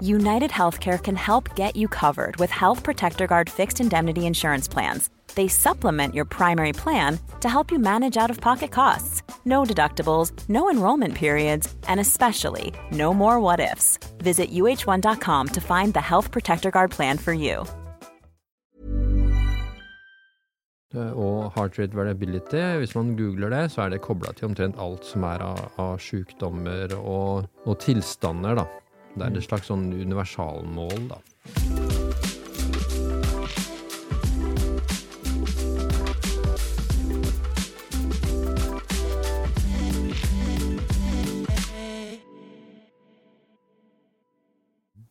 United Healthcare can help get you covered with Health Protector Guard fixed indemnity insurance plans. They supplement your primary plan to help you manage out of pocket costs. No deductibles, no enrollment periods, and especially no more what ifs. Visit uh1.com to find the Health Protector Guard plan for you. Og heart rate variability, hvis man googler det, så er det kobla til omtrent alt som er av, av sykdommer og, og tilstander, da. Det er et slags sånn universalmål, da.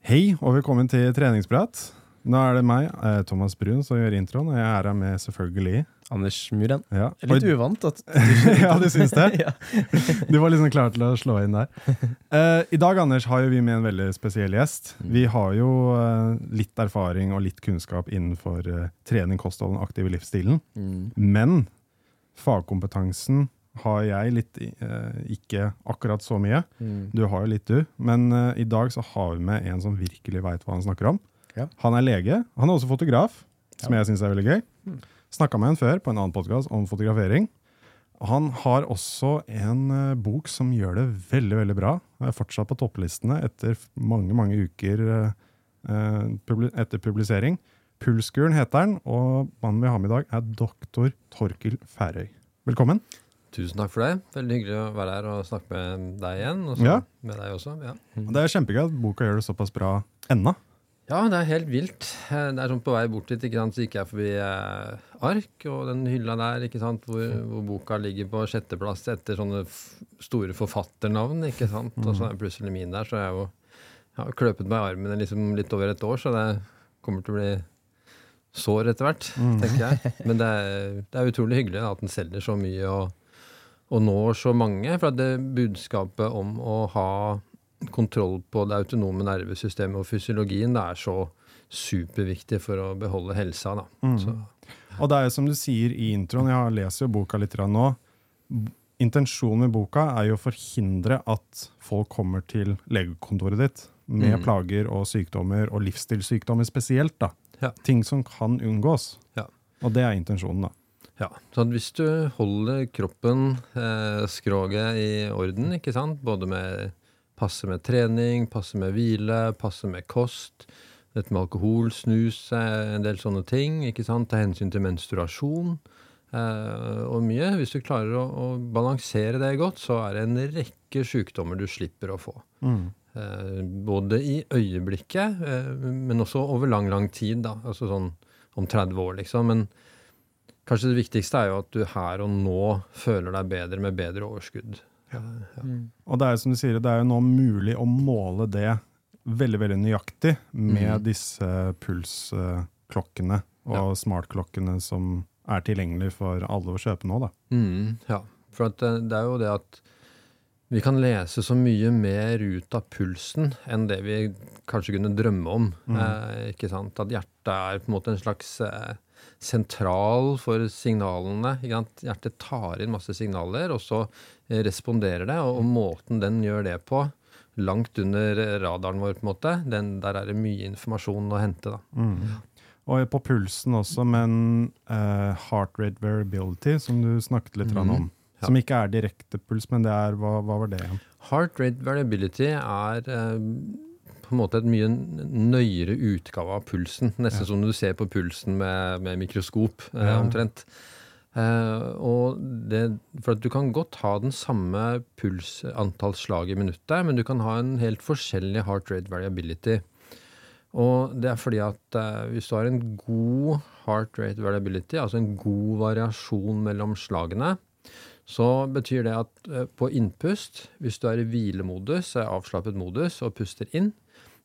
Hei, og velkommen til treningsprat. Nå er det meg, eh, Thomas Brun, som gjør introen, og jeg er her med selvfølgelig Anders Muren. ja. Litt uvant at ja, du syns det? Du var liksom klar til å slå inn der. Uh, I dag Anders, har jo vi med en veldig spesiell gjest. Vi har jo uh, litt erfaring og litt kunnskap innenfor uh, trening, kosthold og den aktive livsstilen. Mm. Men fagkompetansen har jeg litt ikke akkurat så mye. Mm. Du har jo litt, du. Men i dag så har vi med en som virkelig veit hva han snakker om. Ja. Han er lege. Han er også fotograf, som Ja. jeg syns er veldig gøy. Snakka med en før på en annen podkast om fotografering. Han har også en eh, bok som gjør det veldig veldig bra. Er fortsatt på topplistene etter mange mange uker eh, eh, etter publisering. Pulskuren heter den, og mannen vi har med i dag, er doktor Torkil Færøy. Velkommen. Tusen takk for det. Veldig hyggelig å være her og snakke med deg igjen. Og så Ja. med deg også. Ja. Det er kjempegøy at boka gjør det såpass bra ennå. Ja, det er helt vilt. Eh, Det er sånn På vei bort dit ikke sant, så gikk jeg forbi eh, ark og den hylla der ikke sant, hvor, hvor boka ligger på sjetteplass etter sånne store forfatternavn. ikke sant, Og så er plutselig min der, så jeg har jo jeg har kløpet meg i armen liksom litt over et år, så det kommer til å bli sår etter hvert, tenker jeg. Men det er, det er utrolig hyggelig da, at den selger så mye og, og når så mange. For at det budskapet om å ha kontroll på det autonome nervesystemet og fysiologien, det er så superviktig for å beholde helsa. Da. Så, Og det er jo som du sier i introen, jeg har lest jo boka litt nå. Intensjonen med boka er jo å forhindre at folk kommer til legekontoret ditt med Mm. plager og sykdommer, og livsstilssykdommer spesielt. da. Ja. Ting som kan unngås. Ja. Og det er intensjonen, da. ja. så hvis du holder kroppen, eh, skroget, i orden, ikke sant, både med passe med trening, passe med hvile, passe med kost, dette med alkohol, snus, en del sånne ting, ikke sant, ta hensyn til menstruasjon, eh, og mye. Hvis du klarer å, å balansere det godt, så er det en rekke sykdommer du slipper å få. Eh, både i øyeblikket, eh, men også over lang, lang tid. da, altså sånn om 30 år, liksom. Men kanskje det viktigste er jo at du her og nå føler deg bedre med bedre overskudd. Ja. Ja. Og det er som du sier, det er jo nå mulig å måle det veldig veldig nøyaktig med mm. disse pulsklokkene og smartklokkene som er tilgjengelige for alle å kjøpe nå. da. Mm, ja. For at det, det er jo det at vi kan lese så mye mer ut av pulsen enn det vi kanskje kunne drømme om. Eh, ikke sant? At hjertet er på en måte en slags eh, sentral for signalene. Hjertet tar inn masse signaler, og så eh, responderer det. Og, og måten den gjør det på, langt under radaren vår, på en måte, den, der er det mye informasjon å hente. da. Og på pulsen også, men uh, heart rate variability, som du snakket litt mm. om. Mhm. Ja. Som ikke er direkte puls, men det er, hva, hva var det igjen? Heart rate variability er eh, på en måte et mye nøyere utgave av pulsen. Nesten som du ser på pulsen med, med mikroskop, eh, Ja. omtrent. Eh, og det, for du kan godt ha den samme puls, antall slag i minuttet, men du kan ha en helt forskjellig heart rate variability. Og det er fordi at eh, hvis du har en god heart rate variability, altså en god variasjon mellom slagene, så betyr det at eh, på innpust, hvis du er i hvilemodus, er avslappet modus, og puster inn,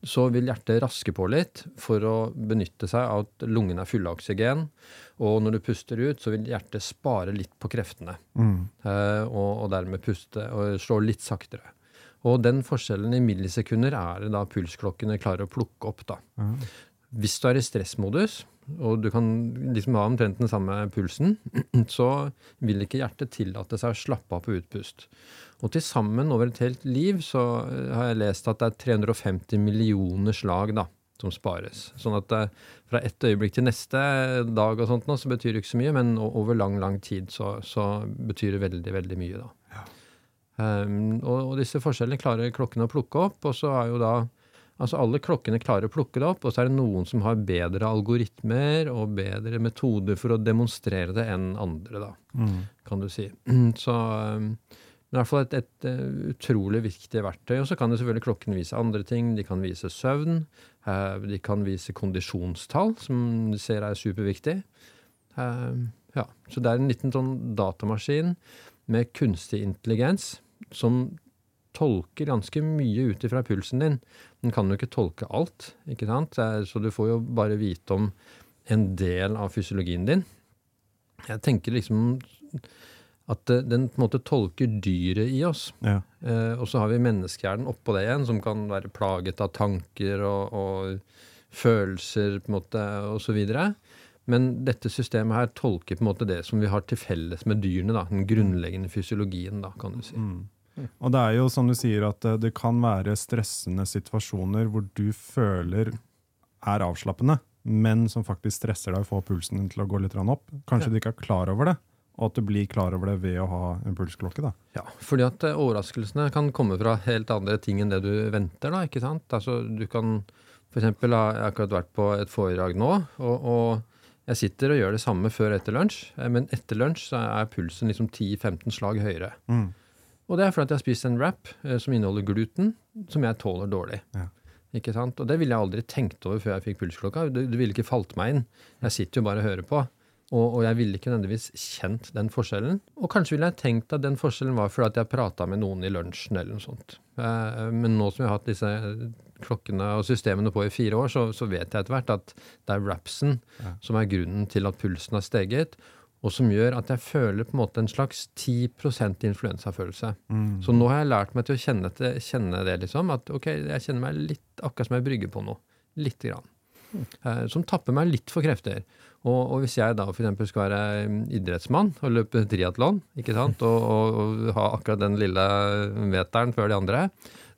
så vil hjertet raske på litt for å benytte seg av at lungene er fulle av oksygen. Og når du puster ut, så vil hjertet spare litt på kreftene. Mm. og, og dermed puste og slå litt saktere. Og den forskjellen i millisekunder er det da pulsklokkene klarer å plukke opp. da. Hvis du er i stressmodus, og du kan liksom ha omtrent den samme pulsen, så vil ikke hjertet tillate seg å slappe av på utpust. Og til sammen over et helt liv så eh, har jeg lest at det er 350 millioner slag da, som spares. Sånn at eh, fra ett øyeblikk til neste dag og sånt nå, så betyr det ikke så mye, men over lang, lang tid så, så betyr det veldig, veldig mye da. Um, og, og disse forskjellene klarer klokkene å plukke opp, og så er jo da Altså alle klokkene klarer å plukke det opp, og så er det noen som har bedre algoritmer og bedre metoder for å demonstrere det enn andre, da, kan du si. Så det men i hvert fall et, et eh, utrolig viktig verktøy. Og så kan det selvfølgelig klokkene vise andre ting. De kan vise søvn. eh, de kan vise kondisjonstall, som du ser er superviktig. Eh, ja, så det er en liten sånn datamaskin med kunstig intelligens som tolker ganske mye ut ifra pulsen din. Den kan jo ikke tolke alt, ikke sant? Så du får jo bare vite om en del av fysiologien din. Jeg tenker liksom at eh, den på en måte tolker dyret i oss. Ja. Eh, og så har vi menneskehjernen oppå det igjen, som kan være plaget av tanker og, og følelser på en måte, og så videre. Men dette systemet her tolker på en måte det som vi har til felles med dyrene. da, Den grunnleggende fysiologien, da, kan du si. Og det er jo som du sier at eh, det kan være stressende situasjoner hvor du føler er avslappende, men som faktisk stresser deg og får pulsen din til å gå litt opp. Kanskje du ikke er klar over det, og at du blir klar over det ved å ha en pulsklokke. da. Ja, fordi at eh, overraskelsene kan komme fra helt andre ting enn det du venter, da, ikke sant? Altså, du kan for eksempel, ha- jeg har akkurat vært på et foredrag nå, og, og jeg sitter og gjør det samme før og etter lunsj, eh, men etter lunsj så er pulsen liksom 10-15 slag høyere. Og det er fordi jeg har spist en wrap eh, som inneholder gluten, som jeg tåler dårlig. Ja. Ikke sant? Og det ville jeg aldri tenkt over før jeg fikk pulsklokka. Det, det ville ikke falt meg inn. Jeg sitter jo bare og hører på. Og, og jeg ville ikke nødvendigvis kjent den forskjellen. Og kanskje ville jeg tenkt at den forskjellen var fordi at jeg prata med noen i lunsjen eller noe sånt. Eh, men nå som jeg har hatt disse klokkene og systemene på i fire år, så, så vet jeg etter hvert at det er wrapsen som er grunnen til at pulsen har steget. Og som gjør at jeg føler på en måte en slags 10% influensafølelse. Så nå har jeg lært meg til å kjenne, til, kjenne det, liksom. At ok, jeg kjenner meg litt akkurat som jeg brygger på noe. Lite grann. Eh, som tapper meg litt for krefter. Og, og hvis jeg da f.eks. skal være mm, idrettsmann og løpe triatlon, ikke sant, og, og, og ha akkurat den lille meteren før de andre,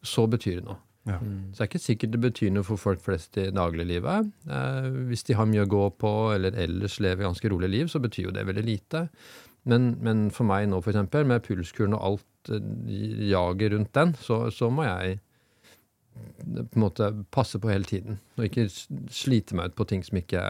så betyr det noe. Ja. Så det er ikke sikkert det betyr noe for folk flest i dagliglivet. Eh, hvis de har mye å gå på, eller ellers lever ganske rolig liv, så betyr jo det veldig lite. Men, men for meg nå, for eksempel, med pulskuren og alt eh, jaget rundt den, så, så må jeg på en måte passe på hele tiden. Og ikke slite meg ut på ting som ikke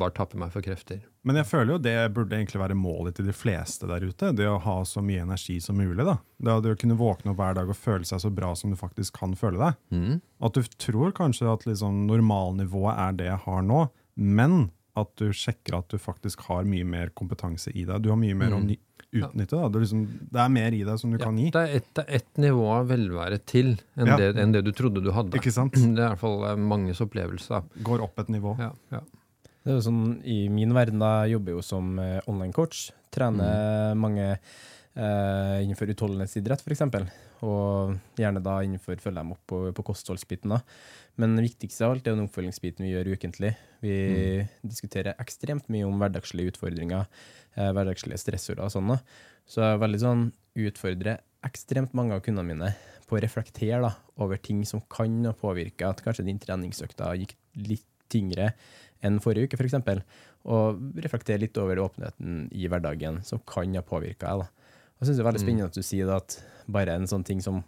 bare tapper meg for krefter. Men jeg føler jo det burde egentlig være målet til de fleste der ute. Det å ha så mye energi som mulig. da. Det å- det å kunne våkne opp hver dag og føle seg så bra som du faktisk kan føle deg. Mm. At du tror kanskje at liksom normalnivået er det jeg har nå, men at du sjekker at du faktisk har mye mer kompetanse i deg. Du har mye mer ny utnytte. Da. Det, er liksom, det er mer i deg som du Ja, kan gi. det er ett et nivå av velvære til enn, Ja. det, enn det du trodde du hadde. Ikke sant? Det er i hvert fall eh, manges opplevelse. Går opp et nivå. Ja, ja. Det er jo sånn, I min verden da, jeg jobber jo som eh, online-coach. Trener mange eh, innenfor utholdenhetsidrett, f.eks. Og gjerne da innenfor følger dem opp på, på kostholdsbiten. da. Men det viktigste av alt er den oppfølgingsbiten vi gjør ukentlig. Vi diskuterer ekstremt mye om hverdagslige utfordringer, eh, hverdagslige stressorer og sånn. Så jeg er veldig sånn utfordrer ekstremt mange av kundene mine på å reflektere da, over ting som kan påvirke at kanskje din treningsøkta gikk litt tyngre enn forrige uke, f.eks. Og reflektere litt over åpenheten i hverdagen som kan ha påvirka deg. jeg synes det er veldig spennende at du sier at bare en sånn ting som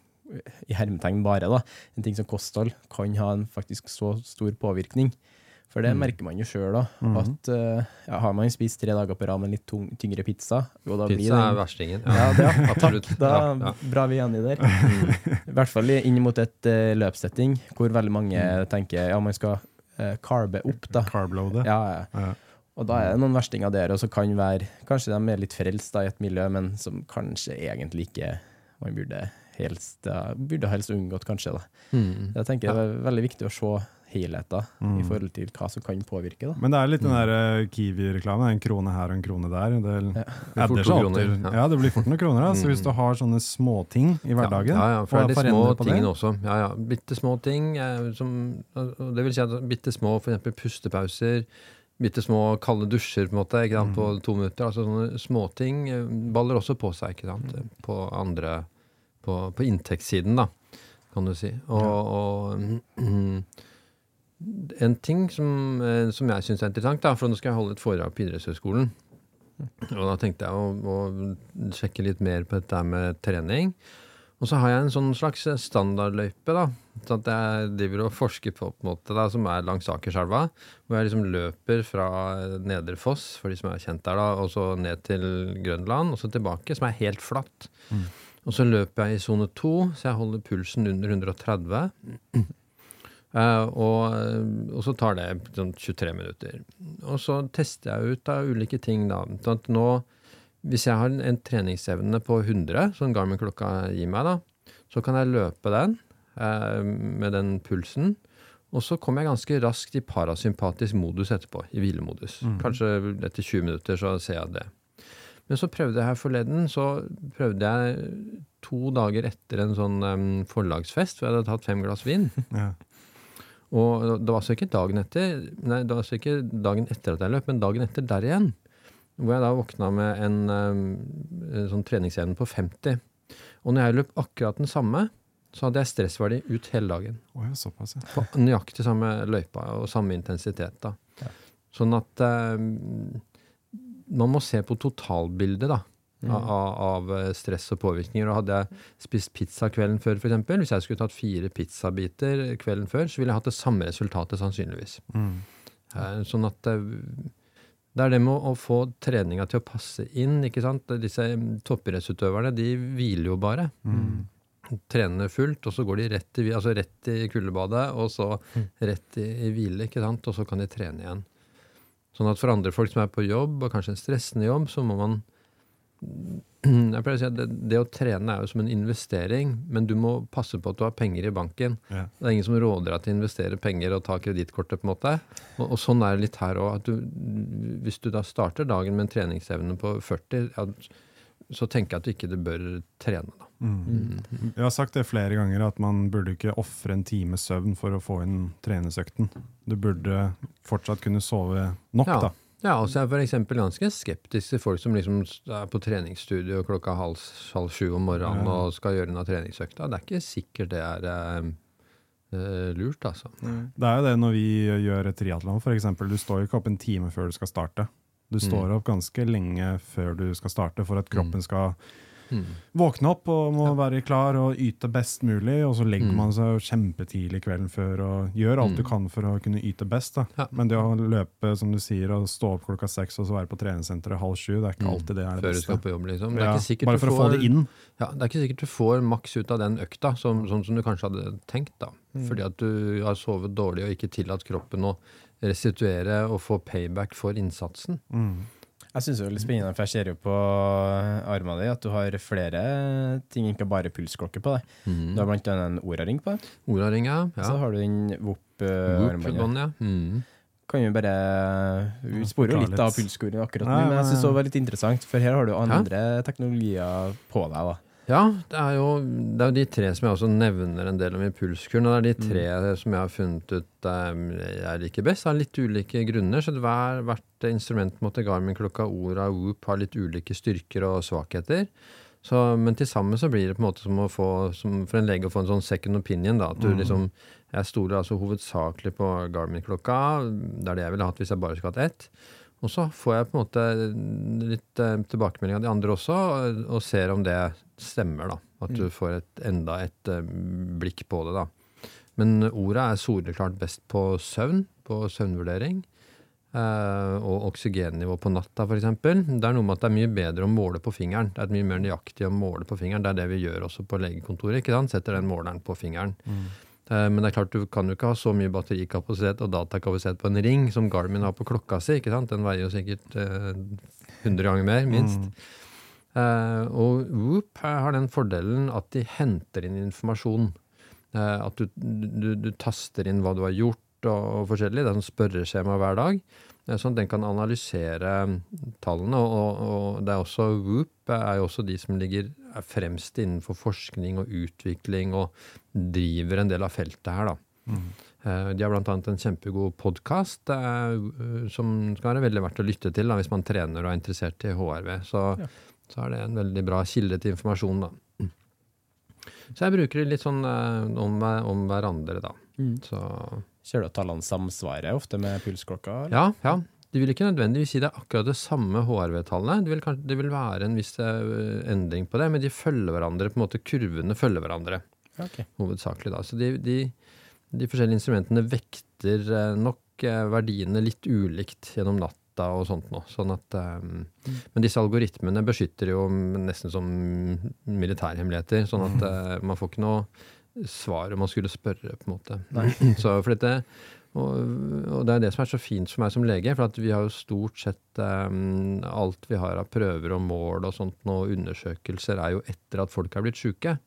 i hermetegn bare, da, en ting som kosthold kan ha en faktisk så stor påvirkning. For det merker man jo sjøl òg. At uh, ja, har man spist tre dager på rad med litt tung, tyngre pizza og da blir Pizza er verstingen. Ja, det, ja, takk. Da Ja, ja. bra vi er enige der. I hvert fall inn mot et uh, løpssetting hvor veldig mange tenker ja, man skal uh, carbe opp, da. Carbloadet. Ja, ja. Ja. Og da er det noen verstinger der, og så kan være Kanskje de er litt frelst da, i et miljø, men som kanskje egentlig ikke man burde helst, burde helst unngått, kanskje. da. Mm. Jeg tenker Det er veldig viktig å se helheten Mm. i forhold til hva som kan påvirke. da. Men det er litt den der eh, Kiwi-reklamen. En krone her og en krone der. Det blir fort noen kroner, ja. Ja, det blir fort noen kroner. Da. Så Mm. hvis du har sånne småting i hverdagen Ja, ja, for det er de små på det- tingene også. Ja, ja. Bitte små ting. Eh, som, det vil si at bitte små eksempel pustepauser, bitte små kalde dusjer på en måte, ikke sant, Mm. på to minutter. altså Sånne småting eh, baller også på seg ikke sant, Mm. på andre På, på inntektssiden, da, kan du si. Og, og en ting som, eh, som jeg syns er interessant, da, for nå skal jeg holde et foredrag på idrettshøyskolen. Og da tenkte jeg å, å sjekke litt mer på dette med trening. Og så har jeg en sånn slags standardløype, da. Så at jeg driver og forsker på, på en måte, da, som er langs Akerselva. Hvor jeg liksom løper fra Nedre Foss, for de som er kjent der, da, og så ned til Grønland, og så tilbake, som er helt flatt. Og så løper jeg i sone to, så jeg holder pulsen under 130. Uh, og, og så tar det sånn 23 minutter. Og så tester jeg ut av ulike ting, da. Sånn at nå, hvis jeg har en, en treningsevne på 100, som Garmin-klokka gir meg, da, så kan jeg løpe den uh, med den pulsen. Og så kommer jeg ganske raskt i parasympatisk modus etterpå, i hvilemodus. Kanskje etter 20 minutter så ser jeg det. Men så prøvde jeg her forleden, så prøvde jeg to dager etter en sånn um, forlagsfest, hvor jeg hadde tatt fem glass vin. Ja. Og det var altså ikke dagen etter, nei, det var altså ikke dagen etter at jeg løp, men dagen etter der igjen. Hvor jeg da våkna med en, um, en sånn treningsevne på 50. Og når jeg løp akkurat den samme, så hadde jeg stressverdi ut hele dagen. Oh, ja, såpass, ja. På nøyaktig samme løypa og samme intensitet. da. Sånn at um, man må se på totalbildet da, av, av eh, stress og påvirkninger. Og hadde jeg spist pizza kvelden før, f.eks., hvis jeg skulle tatt fire pizzabiter kvelden før, så ville jeg hatt det samme resultatet sannsynligvis. Mm. Eh, Sånn at eh, det er det med å, få treninga til å passe inn. ikke sant? Disse mm, toppidrettsutøverne de hviler jo bare. Mm. Trener fullt, og så går de rett i, altså rett i kuldebadet, og så rett i, i hvile, ikke sant? og så kan de trene igjen. Sånn at for andre folk som er på jobb, og kanskje en stressende jobb, så må man jeg pleier å si at det, det å trene er jo som en investering, men du må passe på at du har penger i banken. Ja. Det er ingen som råder deg til å investere penger og ta kredittkortet, på en måte. Og, og sånn er det litt her òg. Hvis du da starter dagen med en treningsevne på 40, ja, så tenker jeg at du ikke bør trene, da. Mm. Jeg har sagt det flere ganger, at man burde ikke ofre en times søvn for å få inn treningsøkten. Du burde fortsatt kunne sove nok, Ja. da. Ja, og så er jeg for eksempel ganske skeptisk til folk som liksom er på treningsstudio klokka halv, halv sju om morgenen Ja. og skal gjøre denne treningsøkta. Det er ikke sikkert det er eh, eh, lurt, altså. Det er jo det når vi gjør et triatlon, f.eks. Du står jo ikke opp en time før du skal starte. Du står opp ganske lenge før du skal starte, for at kroppen skal Mm. våkne opp og må være klar og yte best mulig. Og så legger Mm. man seg kjempetidlig kvelden før og gjør alt du Mm. kan for å kunne yte best. Da. Men det å løpe som du sier, og stå opp klokka seks og så være på treningssenteret halv sju, det er ikke Mm. alltid det er det Før du skal beste. på jobb, liksom. Det er ikke bare for å få det inn. Ja, det er ikke sikkert du får maks ut av den økta, som, sånn som du kanskje hadde tenkt. da. Mm. Fordi at du har sovet dårlig og ikke tillatt kroppen å restituere og få payback for innsatsen. Mm. Jeg syns det er litt spennende, for jeg ser jo på armen din at du har flere ting, ikke bare pulsklokke på deg. Mm. Du har blant annet en Ora-ring på deg. Oraringa, Så ja. har du den Whoop, Whoop-armbåndet. ja. Mm. kan vi bare Vi sporer jo litt av pulsskolen akkurat nå, men jeg syns det var litt interessant, for her har du andre teknologier på deg. da. Ja, det er, jo, det er jo de tre som jeg også nevner en del om i pulskuren. Og det er de tre Mm. som jeg har funnet ut eh, jeg liker best, av litt ulike grunner. Så hver, hvert instrument måtte Garmin-klokka Ora Whoop har litt ulike styrker og svakheter. Så, men til sammen så blir det på en måte som å få, som for en lege å få en sånn second opinion. da, at du liksom, Jeg stoler altså hovedsakelig på Garmin-klokka. Det er det jeg ville hatt hvis jeg bare skulle hatt ett. Og så får jeg på en måte litt eh, tilbakemelding av de andre også, og, ser om det stemmer. da, At du får et, enda et eh, blikk på det. da. Men ordet er soleklart best på søvn, på søvnvurdering. eh, og oksygennivå på natta, f.eks. Det er noe med at det er mye bedre å måle på fingeren. Det er mye mer nøyaktig å måle på fingeren. Det er det vi gjør også på legekontoret. ikke sant? Setter den måleren på fingeren. Eh, Men det er klart du kan jo ikke ha så mye batterikapasitet og datakapasitet på en ring som Garmin har på klokka si. ikke sant? Den veier jo sikkert eh, 100 ganger mer, minst. Eh, og Whoop har den fordelen at de henter inn informasjon. Eh, at du, du, du taster inn hva du har gjort og, og forskjellig. Det er sånn spørreskjema hver dag. eh, Sånn at den kan analysere tallene. Og, og det er også Whoop er jo også de som ligger er fremst innenfor forskning og utvikling og driver en del av feltet her, da. Mm. De har bl.a. en kjempegod podkast som skal være veldig verdt å lytte til da, hvis man trener og er interessert i HRV. Så, så er det en veldig bra kilde til informasjon, da. Så jeg bruker det litt sånn eh, om, om hverandre, da. Så Ser du at tallene samsvarer ofte med pulsklokka? eller? ja, ja. De vil ikke nødvendigvis si det er akkurat det samme HRV-tallene. Det det vil være en viss eh, endring på det, men de følger hverandre. på en måte Kurvene følger hverandre, Okay. ok. hovedsakelig. da. Så de, de, de forskjellige instrumentene vekter eh, nok eh, verdiene litt ulikt gjennom natta og sånt nå. Sånn at, eh, Men disse algoritmene beskytter jo nesten som militærhemmeligheter. Sånn at eh, man får ikke noe svar om man skulle spørre, på en måte. Så for dette og, og det er det som er så fint for meg som lege, for at vi har jo stort sett um, alt vi har av prøver og mål og sånt og undersøkelser, er jo etter at folk er blitt syke.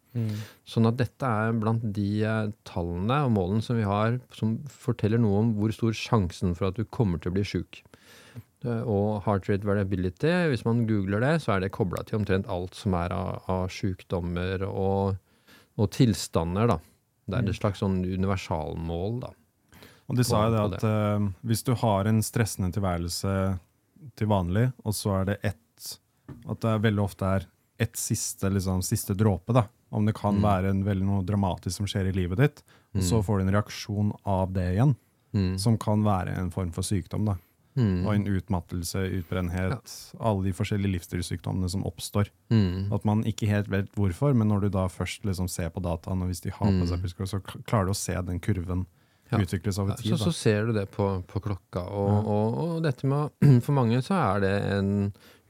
Sånn at dette er blant de eh, tallene og målene som vi har, som forteller noe om hvor stor sjansen for at du kommer til å bli sjuk. Eh, Og heart rate variability, hvis man googler det, så er det kobla til omtrent alt som er av, av sjukdommer og, og tilstander, da. Det er et slags sånn universalmål, da. Og de sa jo det at uh, hvis du har en stressende tilværelse til vanlig, og så er det ett At det veldig ofte er ett siste, liksom, siste dråpe, da. Om det kan være en veldig noe dramatisk som skjer i livet ditt, og så får du en reaksjon av det igjen, som kan være en form for sykdom. da. Og en utmattelse, utbrennhet, alle de forskjellige livsstilssykdommene som oppstår. Mm. At man ikke helt vet hvorfor, men når du da først liksom ser på dataen, og hvis de har på seg pulskår, så klarer du å se den kurven Ja. utvikles over tid. Så, så ser du det på, på klokka. Og, og, og dette med For mange så er det en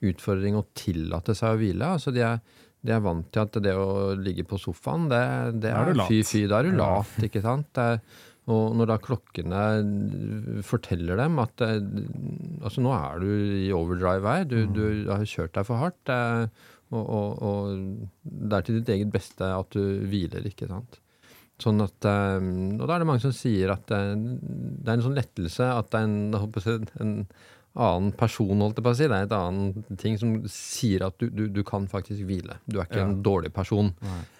utfordring å tillate seg å hvile. Altså de er, de er vant til at det å ligge på sofaen, det, det er er, fy fy, da er du Ja. lat, ikke sant. Er, og når da klokkene forteller dem at eh, altså nå er du i overdrive her, du, du har kjørt deg for hardt, eh, og, og, og det er til ditt eget beste at du hviler, ikke sant. Sånn at, eh, og da er det mange som sier at eh, det er en sånn lettelse at det er en, en annen person, holdt jeg på å si. Det er et annen ting som sier at du, du, du kan faktisk hvile. Du er ikke Ja. en dårlig person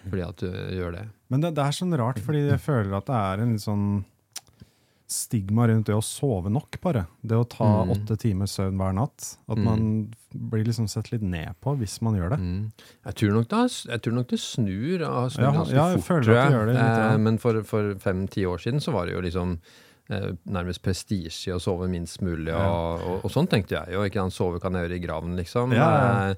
fordi at du gjør det. Men det, det er sånn rart, fordi jeg føler at det er en litt sånn stigma rundt det å sove nok, bare. Det å ta Mm. åtte timer søvn hver natt. At man blir liksom sett litt ned på hvis man gjør det. Mm. Jeg tror nok det, jeg tror nok det snur, og har Ja, ganske ja, fort, tror jeg. ja. Eh, Men for, for fem-ti år siden så var det jo liksom eh, nærmest prestisje å sove minst mulig, og, og, og sånn tenkte jeg jo. ikke sant? Sove kan jeg gjøre i graven, liksom. Ja, ja. Eh,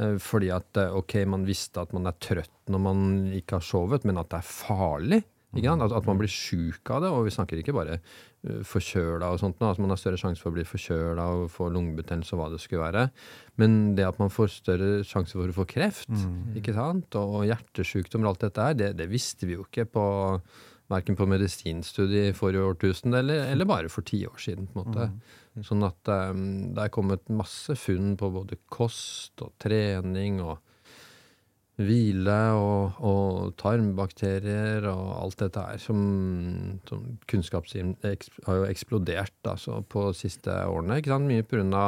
eh, Fordi at eh, ok, man visste at man er trøtt når man ikke har sovet, men at det er farlig. At, at man blir sjuk av det. Og vi snakker ikke bare uh, forkjøla og sånt, altså man har større sjanse for å bli forkjøla og få lungebetennelse og hva det skulle være. Men det at man får større sjanse for å få kreft, ikke sant? og hjertesykdommer og alt dette her, det, det visste vi jo ikke på Verken på medisinstudiet i forrige årtusen eller, eller bare for ti år siden. på en måte. Sånn at um, det er kommet masse funn på både kost og trening og hvile og, og tarmbakterier og alt dette her som, som har jo eksplodert altså, på de siste årene. ikke sant? Mye pga.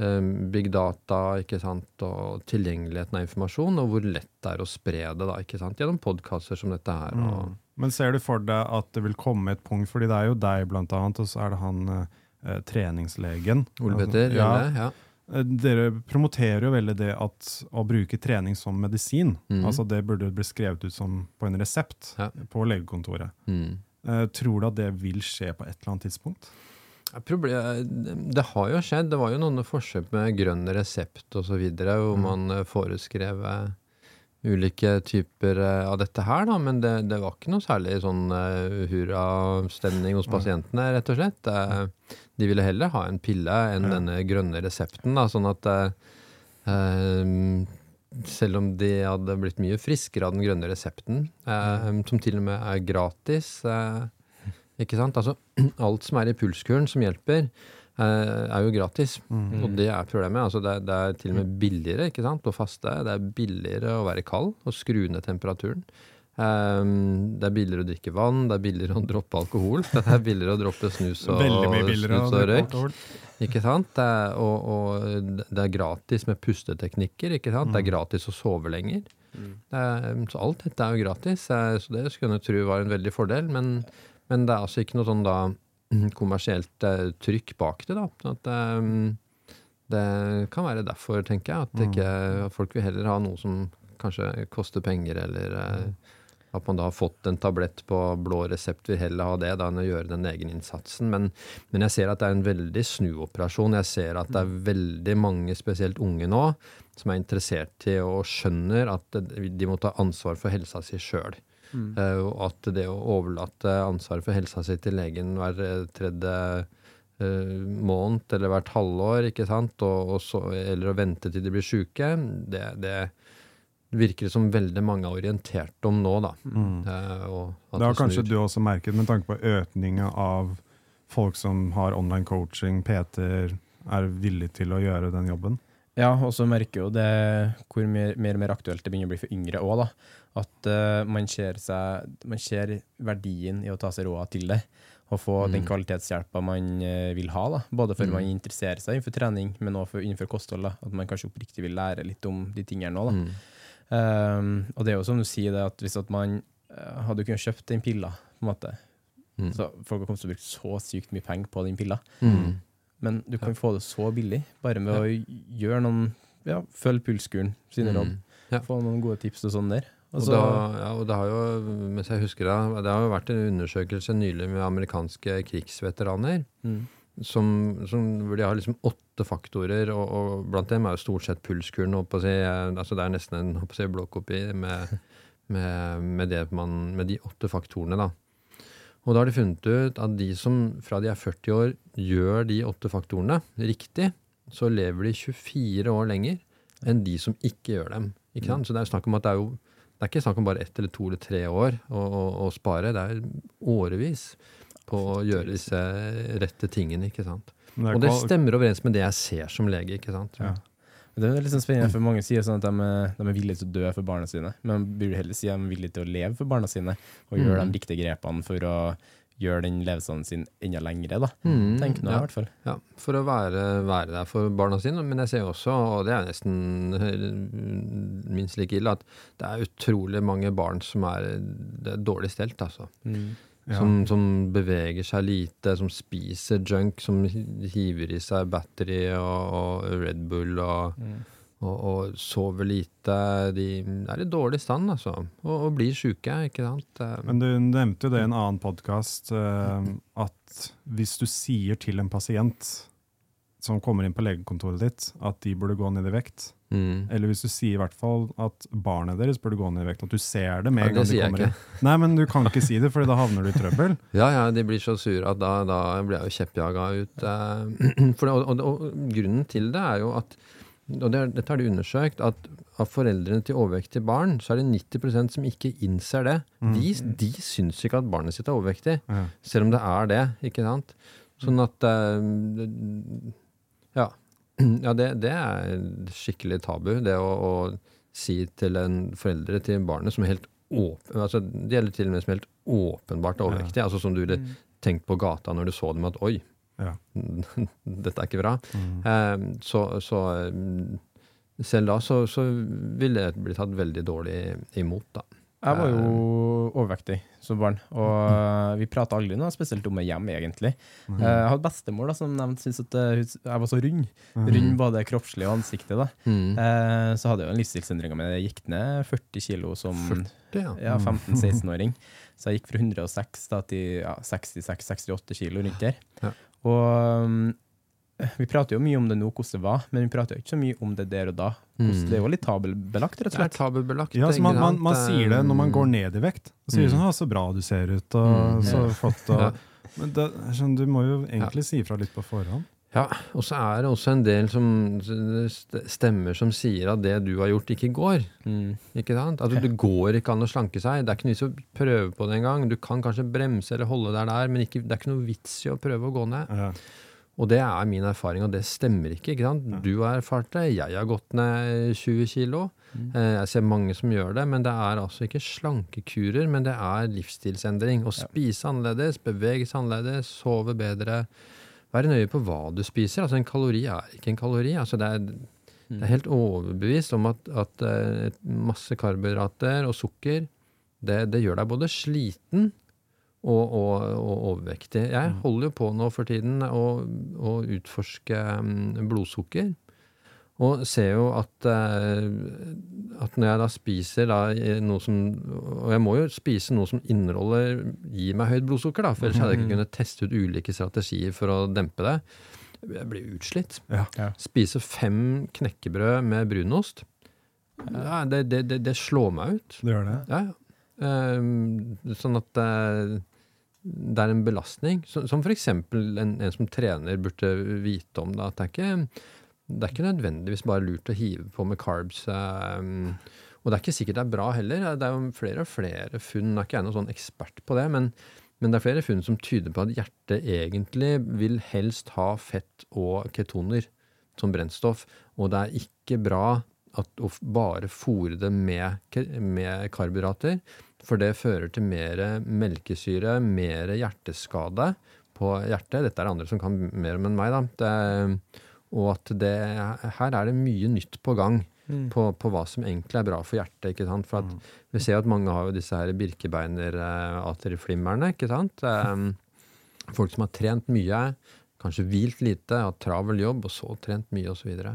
Eh, big data ikke sant? og tilgjengeligheten av informasjon, og hvor lett det er å spre det da, ikke sant? gjennom podkaster som dette her. Og, Men ser du for deg at det vil komme et punkt, fordi det er jo deg blant annet, og så er det han eh, treningslegen. Ole Petter ja, ja. Eh, Dere promoterer jo veldig det at å bruke trening som medisin. Mm. Altså Det burde bli skrevet ut som på en resept Ja. på legekontoret. Mm. Uh, tror du at det vil skje på et eller annet tidspunkt? Ja, det har jo skjedd. Det var jo noen forsøk med grønn resept osv. hvor Mm. man eh, foreskrev eh, ulike typer eh, av dette her, da. Men det, det var ikke noe særlig sånn uh, hurrastemning hos pasientene, rett og slett. Eh, de ville heller ha en pille enn Ja. denne grønne resepten, da. Sånn at selv om de hadde blitt mye friskere av den grønne resepten, eh, som til og med er gratis Ikke sant? Altså, alt som er i pulskuren som hjelper, er jo gratis. Mm. Og det er problemet. Altså, det, er, det er til og med billigere ikke sant? å faste. Det er billigere å være kald og skru ned temperaturen. Um, det er billigere å drikke vann, det er billigere å droppe alkohol. Det er billigere å droppe snus og, snus og røyk. Ikke sant? Det er, og, og det er gratis med pusteteknikker. Ikke sant? Det er gratis å sove lenger. Det er, så alt dette er jo gratis. eh, Så det skulle jeg tro var en veldig fordel. Men, men det er altså ikke noe sånn da kommersielt eh, trykk bak det, da. At, eh, det kan være derfor, tenker jeg, at ikke, at folk vil heller ha noe som kanskje koster penger, eller eh, at man da har fått en tablett på blå resept, vil heller ha det da enn å gjøre den egeninnsatsen. Men, men jeg ser at det er en veldig snuoperasjon. Jeg ser at det er veldig mange, spesielt unge nå, som er interessert i og skjønner at de må ta ansvar for helsa si sjøl. Eh, og at det å overlate ansvaret for helsa si til legen hver eh, tredje eh, måned eller hvert halvår, ikke sant, og, og så, eller å vente til de blir sjuke, det, det virker som veldig mange er orientert om nå, da. Mm. og Det har kanskje du også merket med tanke på økninga av folk som har online coaching, PT-er, er villig til å gjøre den jobben. Ja, og så merker jo det hvor mer, mer og mer aktuelt det begynner å bli for yngre òg, da. At uh, man, ser seg, man ser verdien i å ta seg råd til det. Og få den kvalitetshjelpa man uh, vil ha. da. Både for man interesserer seg innenfor trening, men også innenfor kosthold. da. At man kanskje oppriktig vil lære litt om de tingene òg. Mm. Um, og det er jo som du sier, det at hvis at man uh, hadde kunnet kjøpt den pilla, på en måte, Mm. så folk har kommet til å bruke så sykt mye penger på den pilla. Mm. Men du kan få det så billig, bare med å gjøre noen ja, Følg pulskuren sine Mm. råd. Ja. Få noen gode tips og sånn der. Og, Og da, ja, og det har jo, mens jeg husker det, det har jo vært en undersøkelse nylig med amerikanske krigsveteraner, mm, som, som, hvor de har liksom åtte faktorer, og, og blant dem er jo stort sett pulskuren. Si, altså det er nesten en si, blåkopi med, med, med, det man, med de åtte faktorene. da. Og da har de funnet ut at de som fra de er 40 år gjør de åtte faktorene riktig, så lever de 24 år lenger enn de som ikke gjør dem. Ikke sant? Så det er snakk om at det er jo det er ikke snakk om bare ett eller to eller tre år å, å, å spare. Det er årevis på å gjøre disse rette tingene. ikke sant? Er Og det stemmer overens med det jeg ser som lege. ikke sant? Ja. det er litt sånn spennende, for mange sier sånn at de, de er villige til å dø for barna sine. Men burde heller si at de er villige til å leve for barna sine, og gjøre Mm. de riktige grepene for å gjøre den levelsen sin enda lengre. da. Mm, Tenk nå, ja. i hvert fall. Ja, for å være, være der for barna sine. Men jeg ser også, og det er nesten minst like ille, at det er utrolig mange barn som er, det er dårlig stelt. altså. Ja. Som, som beveger seg lite, som spiser junk, som hiver i seg battery og, og Red Bull og, og, og sover lite. De er i dårlig stand, altså. Og, og blir sjuke, ikke sant. Eh, Men du nevnte jo det i en annen podkast, at hvis du sier til en pasient som kommer inn på legekontoret ditt, at de burde gå ned i vekt, mm. eller hvis du sier i hvert fall at barnet deres burde gå ned i vekt, at du ser det med Ja, en det gang de kommer inn. Nei, men du kan ikke si det, for da havner du i trøbbel. Ja, ja, de blir så sure at da, da blir jeg jo kjeppjaga ut. eh, For det, og, og, og grunnen til det er jo at og det, er- dette har de undersøkt, at av foreldrene til overvektige barn, så er det 90% som ikke innser det. De, de syns ikke at barnet sitt er overvektig, Ja. selv om det er det. ikke sant? Sånn at eh, Ja. ja det, det er skikkelig tabu, det å, å si til en foreldre til barnet som er helt åpen, altså Det gjelder til og med som er helt åpenbart overvektig, altså som du ville tenkt på gata når du så dem at oi, Ja. dette er ikke bra. Mm. så så eh, selv da så, så ville jeg bli tatt veldig dårlig imot, da. Jeg var jo overvektig som barn, og eh, vi prata aldri noe spesielt om hjem, egentlig. Eh, Jeg hadde bestemor da, som nevnte syntes at eh, jeg var så rund. Rund både kroppslig og ansiktet. da. Mm. Så hadde jeg jo en livsstilsendring med Jeg gikk ned 40 kilo som ja. ja, 15-16-åring. Så jeg gikk fra 106 da, til ja, 66-68 kilo rundt der. Ja. Og um, vi prater jo mye om det nå, hvordan det var, men vi prater jo ikke så mye om det der og da. Hvordan, Mm. Det er jo litt tabelbelagt, rett og Det er slett. Ja, så man, man, man sier det når man Mm. går ned i vekt. Så sier Mm. sånn 'Å, så bra du ser ut', og Mm. så Ja. flott. Og, Ja. Men det, du må jo egentlig si ifra litt på forhånd. Ja, og så er det også en del som, stemmer som sier at det du har gjort, ikke går. Mm. Ikke sant? Altså, det går ikke an å slanke seg. Det er ikke noe vits å prøve på det engang. Du kan kanskje bremse eller holde deg der, men ikke, det er ikke noe vits i å prøve å gå ned. Ja. Og det er min erfaring, og det stemmer ikke. ikke sant? Du har erfart det, jeg har gått ned 20 kilo. Eh, Jeg ser mange som gjør det, men det er altså ikke slankekurer, men det er livsstilsendring. Å spise annerledes, bevege seg annerledes, sove bedre. Være nøye på hva du spiser. Altså En kalori er ikke en kalori. Altså det, er, det er helt overbevist om at, at eh, masse karbohydrater og sukker det, det gjør deg både sliten og, og, og overvektig. Jeg holder jo på nå for tiden å, å utforske mm, blodsukker. Og ser jo at, eh, at når jeg da spiser da noe som Og jeg må jo spise noe som inneholder gir meg høyt blodsukker, da, for ellers hadde jeg ikke kunnet teste ut ulike strategier for å dempe det. Jeg blir utslitt. Ja. Ja. Spise fem knekkebrød med brunost, ja, det, det, det, det slår meg ut. Det gjør det. Ja, ja. Ehm, sånn at det, det er en belastning. Som, som f.eks. En, en som trener burde vite om. Da, at det, er ikke, det er ikke nødvendigvis bare lurt å hive på med carbs. Um, og det er ikke sikkert det er bra heller. Det er jo flere og flere funn. Jeg er ikke noen sånn ekspert på det, men, men det er flere funn som tyder på at hjertet egentlig vil helst ha fett og ketoner som brennstoff. Og det er ikke bra at å bare fòre det med, med karbohydrater, for det fører til mer melkesyre, mer hjerteskade på hjertet. Dette er det andre som kan mer om enn meg, da. Det, og at det, her er det mye nytt på gang på, på hva som egentlig er bra for hjertet. ikke sant? For at Vi ser jo at mange har jo disse her birkebeiner-aterflimmerne. ikke sant? Um, Folk som har trent mye, kanskje hvilt lite, hatt travel jobb, og så trent mye osv. Så, videre.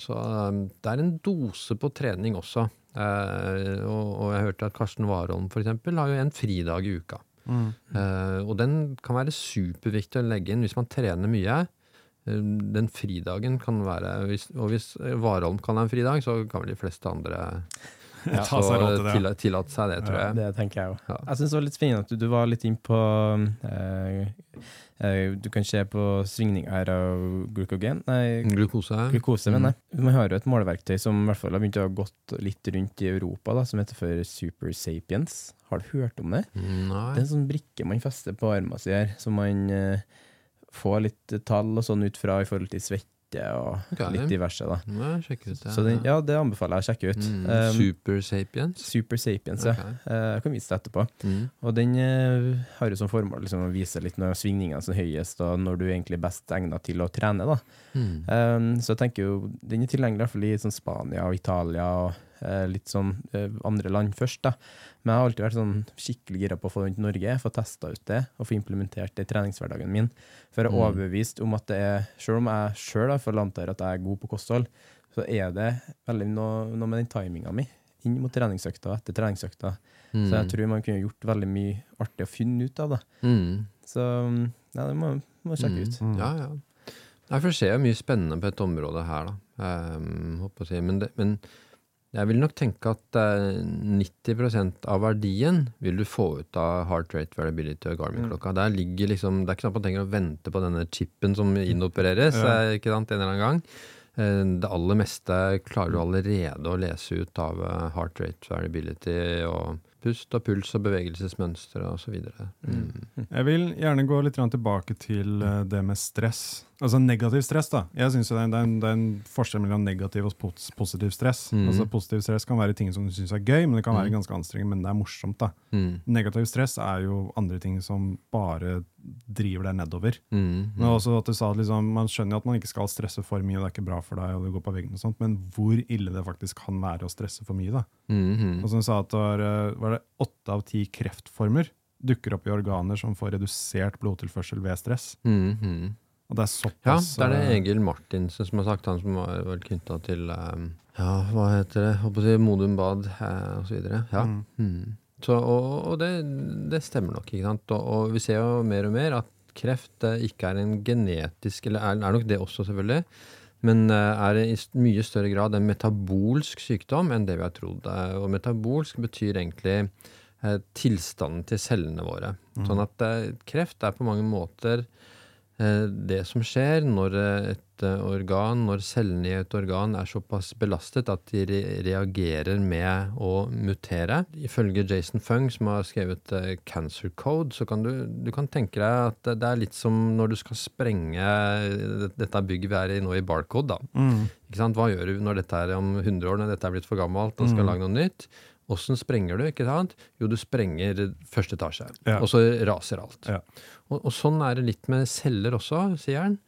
så um, det er en dose på trening også. Uh, og, og jeg hørte at Karsten Warholm eksempel, har jo en fridag i uka. Eh, og den kan være superviktig å legge inn hvis man trener mye. Eh, Den fridagen kan være hvis, Og hvis Warholm kan ha en fridag, så kan vel de fleste andre Ta seg råd til det. tilla- tillate seg det, tror jeg. Det tenker jeg òg. Ja. Jeg syns det var litt spennende at du, du var litt inn på eh, eh, Du kan se på svingninger av glukogen Nei, Glukose. glukose, mener jeg. Man har jo et måleverktøy som i hvert fall har begynt å ha gått litt rundt i Europa, da, som heter for Super Sapiens. Har du hørt om det? Nei. Det er en sånn brikke man fester på armen sin her, som man eh, får litt tall og sånn ut fra i forhold til svette og okay. litt diverse. da. Sjekke ut det. Så den, ja, det anbefaler jeg å sjekke ut. Mm, Um, Super Sapiens. Super Sapiens, ja. Okay. Uh, Jeg kan vise det etterpå. Mm. Og den uh, har jo som formål liksom, å vise litt når svingningene er høyest, og når du egentlig er best egnet til å trene. da. Mm. Um, så jeg tenker jo, den er tilgjengelig i hvert fall i sånn Spania og Italia og litt sånn eh, andre land først. da. Men jeg har alltid vært sånn skikkelig gira på å få den til Norge, få testa ut det og få implementert det i treningshverdagen min. For jeg er Mm. overbevist om at det er, selv om jeg sjøl antar at jeg er god på kosthold, så er det veldig noe, noe med den timinga mi inn mot treningsøkta og etter treningsøkta. Så jeg tror man kunne gjort veldig mye artig å finne ut av det. Mm. Så mm, ja, det må må sjekke ut. Ja, ja. Nei, for det skjer mye spennende på dette området her, da. Um, håper å si. men, det, men jeg vil nok tenke at eh, 90% av verdien vil du få ut av heart rate variability og Garmin-klokka. Der ligger liksom, Det er ikke sånn man trenger å vente på denne chipen som inopereres ja. ikke sant, en eller annen gang. Eh, Det aller meste klarer du allerede å lese ut av eh, heart rate variability og pust og puls og bevegelsesmønstre osv. Mm. Jeg vil gjerne gå litt tilbake til eh, det med stress. Altså negativ stress, da. Jeg synes det, er, det, er en, det er en forskjell mellom negativ og pos positiv stress. Mm. Altså Positiv stress kan være ting som du syns er gøy, men det kan være Mm. ganske anstrengende, men det er morsomt. da. Mm. Negativ stress er jo andre ting som bare driver deg nedover. Mm. Men også at du sa at liksom, Man skjønner jo at man ikke skal stresse for mye, og det er ikke bra for deg, og du går på veggen og sånt, men hvor ille det faktisk kan være å stresse for mye. da. Mm. Mm. Og som du sa at det var, eh, var det åtte av ti kreftformer dukker opp i organer som får redusert blodtilførsel ved stress. Mm. Mm. Og det er såpass Ja, det er det eh, Egil Martinsen som har sagt, han som var vel knytta til um, Ja, hva heter det? Håper å si Modum Bad eh, videre. Ja. Mm. Mm. Så, og og det, det stemmer nok, ikke sant. Og, og vi ser jo mer og mer at kreft eh, ikke er en genetisk Eller er, er nok det også, selvfølgelig. Men eh, er i mye større grad en metabolsk sykdom enn det vi har trodd. Eh, Og metabolsk betyr egentlig eh, tilstanden til cellene våre. Sånn at eh, kreft er på mange måter eh, det som skjer når eh, et eh, organ, når cellene i et organ er såpass belastet at de reagerer med å mutere. Ifølge Jason Fung, som har skrevet eh, Cancer Code, så kan du, du kan tenke deg at det- er litt som når du skal sprenge eh, dette bygget vi er i nå i Barcode. da. mm, Ikke sant? Hva gjør du når dette er om 100 år, når dette er blitt for gammelt og skal Mm. lage noe nytt? Åssen sprenger du? ikke sant? Jo, du sprenger første etasje, Ja. og så raser alt. Ja. Og, og sånn er det litt med celler også, sier han.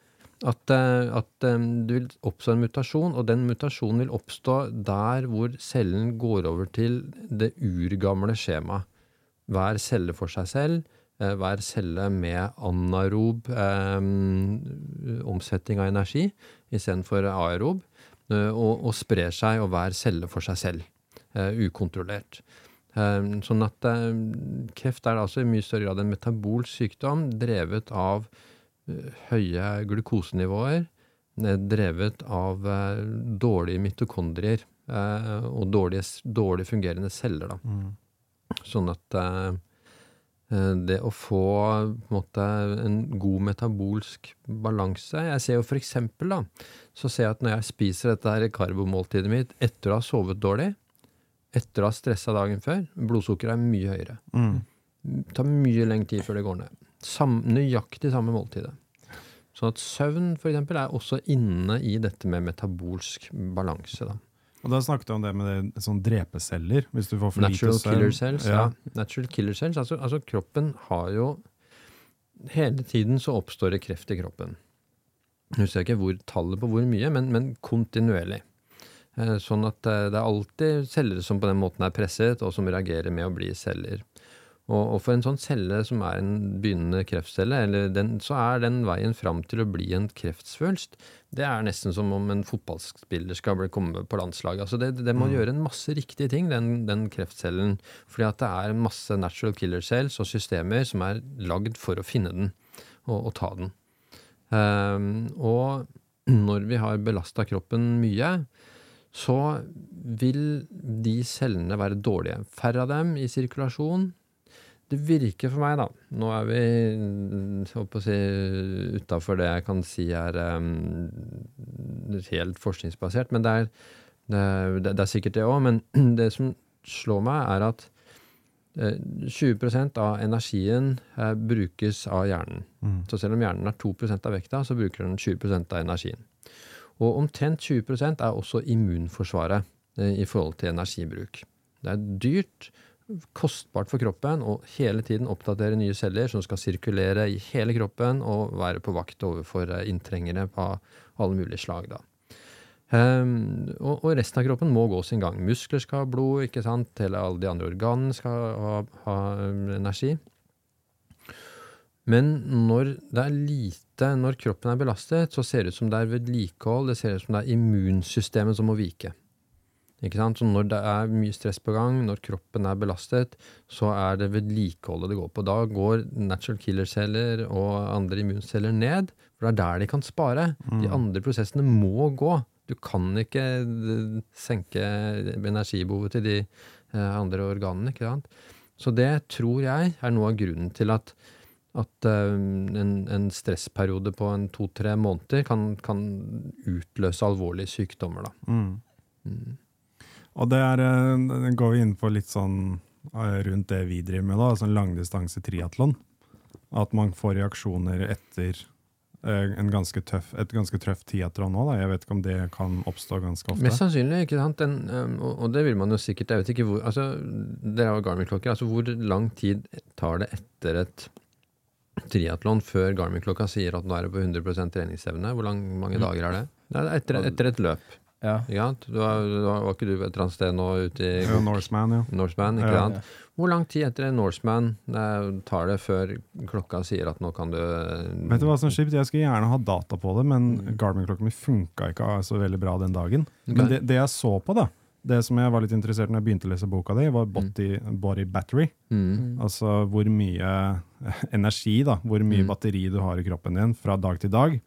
At, eh, at um, du vil oppstå en mutasjon, og den mutasjonen vil oppstå der hvor cellen går over til det urgamle skjemaet. Hver celle for seg selv, eh, hver celle med anarob um, omsetning av energi istedenfor aerob, eh, og, og sprer seg, og hver celle for seg selv, eh, ukontrollert. Eh, Sånn at eh, kreft er altså i mye større grad en metabolsk sykdom drevet av eh, høye glukosenivåer, eh, drevet av eh, dårlige mitokondrier eh, og dårlige, dårlig fungerende celler. Da. mm. Sånn at eh, eh, det å få på en, måte, en god metabolsk balanse Jeg ser jo for eksempel, da, så ser jeg at når jeg spiser dette her karbomåltidet mitt etter å ha sovet dårlig, etter å ha stressa dagen før, blodsukkeret er mye høyere. Mm. Det tar mye lengre tid før det går ned. Sam, nøyaktig samme måltidet. Sånn at søvn for eksempel, er også inne i dette med metabolsk balanse. Da. Og da snakket du om det med det, sånn drepeceller. Hvis du får for Natural lite killer cells. Ja. Ja. Natural killer cells. Altså, altså kroppen har jo Hele tiden så oppstår det kreft i kroppen. Jeg husker ikke hvor tallet på hvor mye, men, men kontinuerlig. Eh, Sånn at eh, det er alltid celler som på den måten er presset, og som reagerer med å bli celler. Og, for en sånn celle som er en begynnende kreftcelle, eller den, så er den veien fram til å bli en kreftsvulst, det er nesten som om en fotballspiller skal bli komme på landslaget. Altså det, det må gjøre en masse riktige ting, den, den kreftcellen. Fordi at det er masse natural killer cells og systemer som er lagd for å finne den og, og ta den. Um, og når vi har belasta kroppen mye, så vil de cellene være dårlige. Færre av dem i sirkulasjon. Det virker for meg, da Nå er vi mm, si, utafor det jeg kan si er um, helt forskningsbasert, men det er, det er, det er sikkert det òg. Men det som slår meg, er at eh, 20% av energien eh, brukes av hjernen. Mm. Så selv om hjernen er 2% av vekta, så bruker den 20% av energien. Og omtrent 20 er også immunforsvaret eh, i forhold til energibruk. Det er dyrt, kostbart for kroppen å hele tiden oppdatere nye celler som skal sirkulere i hele kroppen og være på vakt overfor eh, inntrengere på alle mulige slag. Da. Um, og, og resten av kroppen må gå sin gang. Muskler skal ha blod, ikke sant? Hele alle de andre organene skal ha, ha um, energi. Men når det er lite, når kroppen er belastet, så ser det ut som det er vedlikehold, det ser ut som det er immunsystemet som må vike. Ikke sant? Så når det er mye stress på gang, når kroppen er belastet, så er det vedlikeholdet det går på. Da går natural killer-celler og andre immunceller ned, for det er der de kan spare. De andre prosessene må gå. Du kan ikke eh, senke energibehovet til de eh, andre organene. ikke sant? Så det tror jeg er noe av grunnen til at at eh, en, en stressperiode på en to-tre måneder kan, kan utløse alvorlige sykdommer. Da. Mm. Og det er, eh, går vi inn på litt sånn eh, rundt det vi driver med, da, sånn langdistanse triatlon. At man får reaksjoner etter en ganske tøff, et ganske tøft triatlon nå. Da. Jeg vet ikke om det kan oppstå ganske ofte. Mest sannsynlig, ikke sant. Den, um, og, det vil man jo sikkert. Jeg vet ikke hvor altså, Dere har jo Garmin-klokker. Altså, hvor lang tid tar det etter et triatlon før Garmin-klokka sier at nå er det på 100 treningsevne? Hvor lang, mange dager er det? Det er etter, etter et løp. Ja. Ikke sant? Du var, du var, var ikke du et eller annet sted nå ute i Ja, Norseman, ja. Norseman? ikke Ja. sant? Hvor lang tid etter en Norseman eh, tar det før klokka sier at nå kan du eh, Vet du hva som er kjipt? Jeg skulle gjerne ha data på det, men Mm. Garmin-klokken min funka ikke så veldig bra den dagen. Men det, det jeg så på, da, det som jeg var litt interessert når jeg begynte å lese boka di, var body, body battery. mm, Altså hvor mye energi, da, hvor mye Mm. batteri du har i kroppen din fra dag til dag.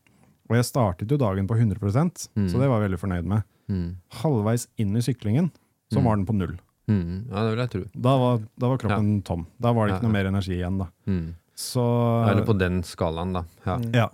Og jeg startet jo dagen på 100 Mm. så det var jeg veldig fornøyd med. mm, Halvveis inn i syklingen så Mm. var den på null. mm, Ja, det vil jeg tro. Da var, da var kroppen tom. Da var det ikke Ja, noe mer energi igjen. da. Mm. Så, Eller på den skalaen, da. Ja.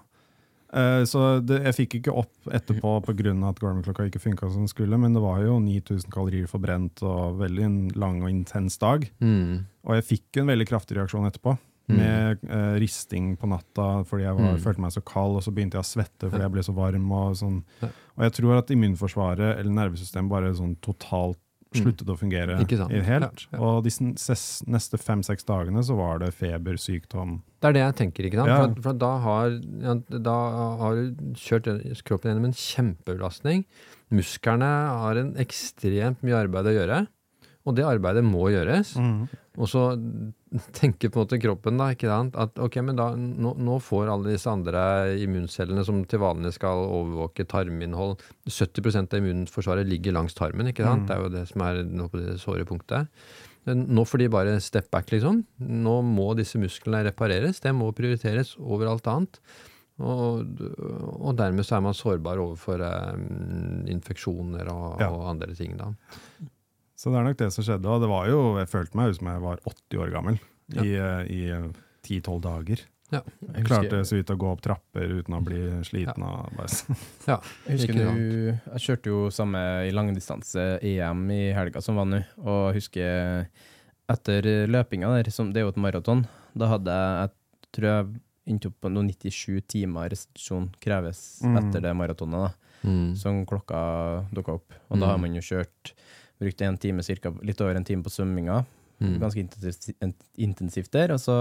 Eh, så det, jeg fikk ikke opp etterpå pga. at Garmin-klokka ikke funka som den skulle, men det var jo 9000 kalorier forbrent og veldig en lang og intens dag. Mm. Og jeg fikk en veldig kraftig reaksjon etterpå, Mm. med uh, risting på natta fordi jeg var, Mm. følte meg så kald, og så begynte jeg å svette fordi jeg ble så varm. Og, sånn. Og jeg tror at immunforsvaret eller nervesystemet bare sånn totalt. Sluttet å fungere helt. Ja. Og de neste fem-seks dagene så var det feber, sykdom. Det er det jeg tenker, ikke sant? Ja. For, for da, har, ja, da har kjørt kroppen gjennom en kjempebelastning. Musklene har en ekstremt mye arbeid å gjøre, og det arbeidet må gjøres. Og så tenker på en måte kroppen da, ikke sant? at ok, men da, nå, nå får alle disse andre immuncellene som til vanlig skal overvåke tarminnhold 70% av immunforsvaret ligger langs tarmen, ikke sant? Det er jo det som er nå på det såre punktet. Nå får de bare step back, liksom. Nå må disse musklene repareres. Det må prioriteres over alt annet. Og, og dermed så er man sårbar overfor um, infeksjoner og, Ja. og andre ting, da. Så det er nok det som skjedde. Og det var jo, jeg følte meg som jeg var 80 år gammel i, eh, i eh, 10-12 dager. Ja. Jeg klarte så vidt å gå opp trapper uten å bli sliten. av bare ja. Jeg husker du, jeg kjørte jo samme i langdistanse-EM i helga som var nå, og jeg husker etter løpinga der, som, det er jo et maraton, da hadde jeg, jeg tror jeg endte opp på noen 97 timer restitusjon kreves Mm. etter det maratonet, da, Mm. som klokka dukka opp. Og da Mm. har man jo kjørt, brukt en time, cirka, litt over en time på svømminga, Mm. ganske intensivt, intensivt der, og så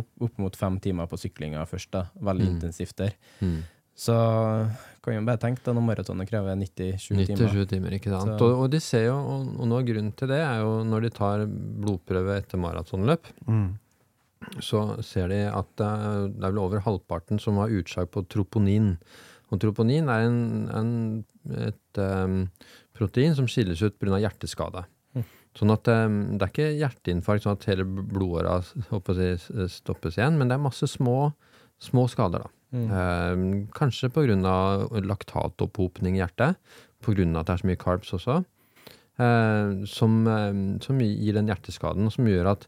opp, opp mot fem timer på syklinga først, da, veldig Mm. intensivt der. Mm. Så kan jo bare tenke deg når maratonet krever 97 timer. 97 timer, ikke sant. Og, og de ser jo, og, og noe av grunnen til det er jo når de tar blodprøve etter maratonløp, mm. så ser de at det er, det er vel over halvparten som har utslag på troponin. Og troponin er en, en, et em, protein som skilles ut pga. hjerteskade. Mm. Sånn at um, det er ikke hjerteinfarkt sånn at hele blodåra jeg stoppes igjen, men det er masse små, små skader. da. Mm. Eh, kanskje pga. laktatopphopning i hjertet, pga. at det er så mye carbs også, eh, som, eh, som gir den hjerteskaden, og som gjør at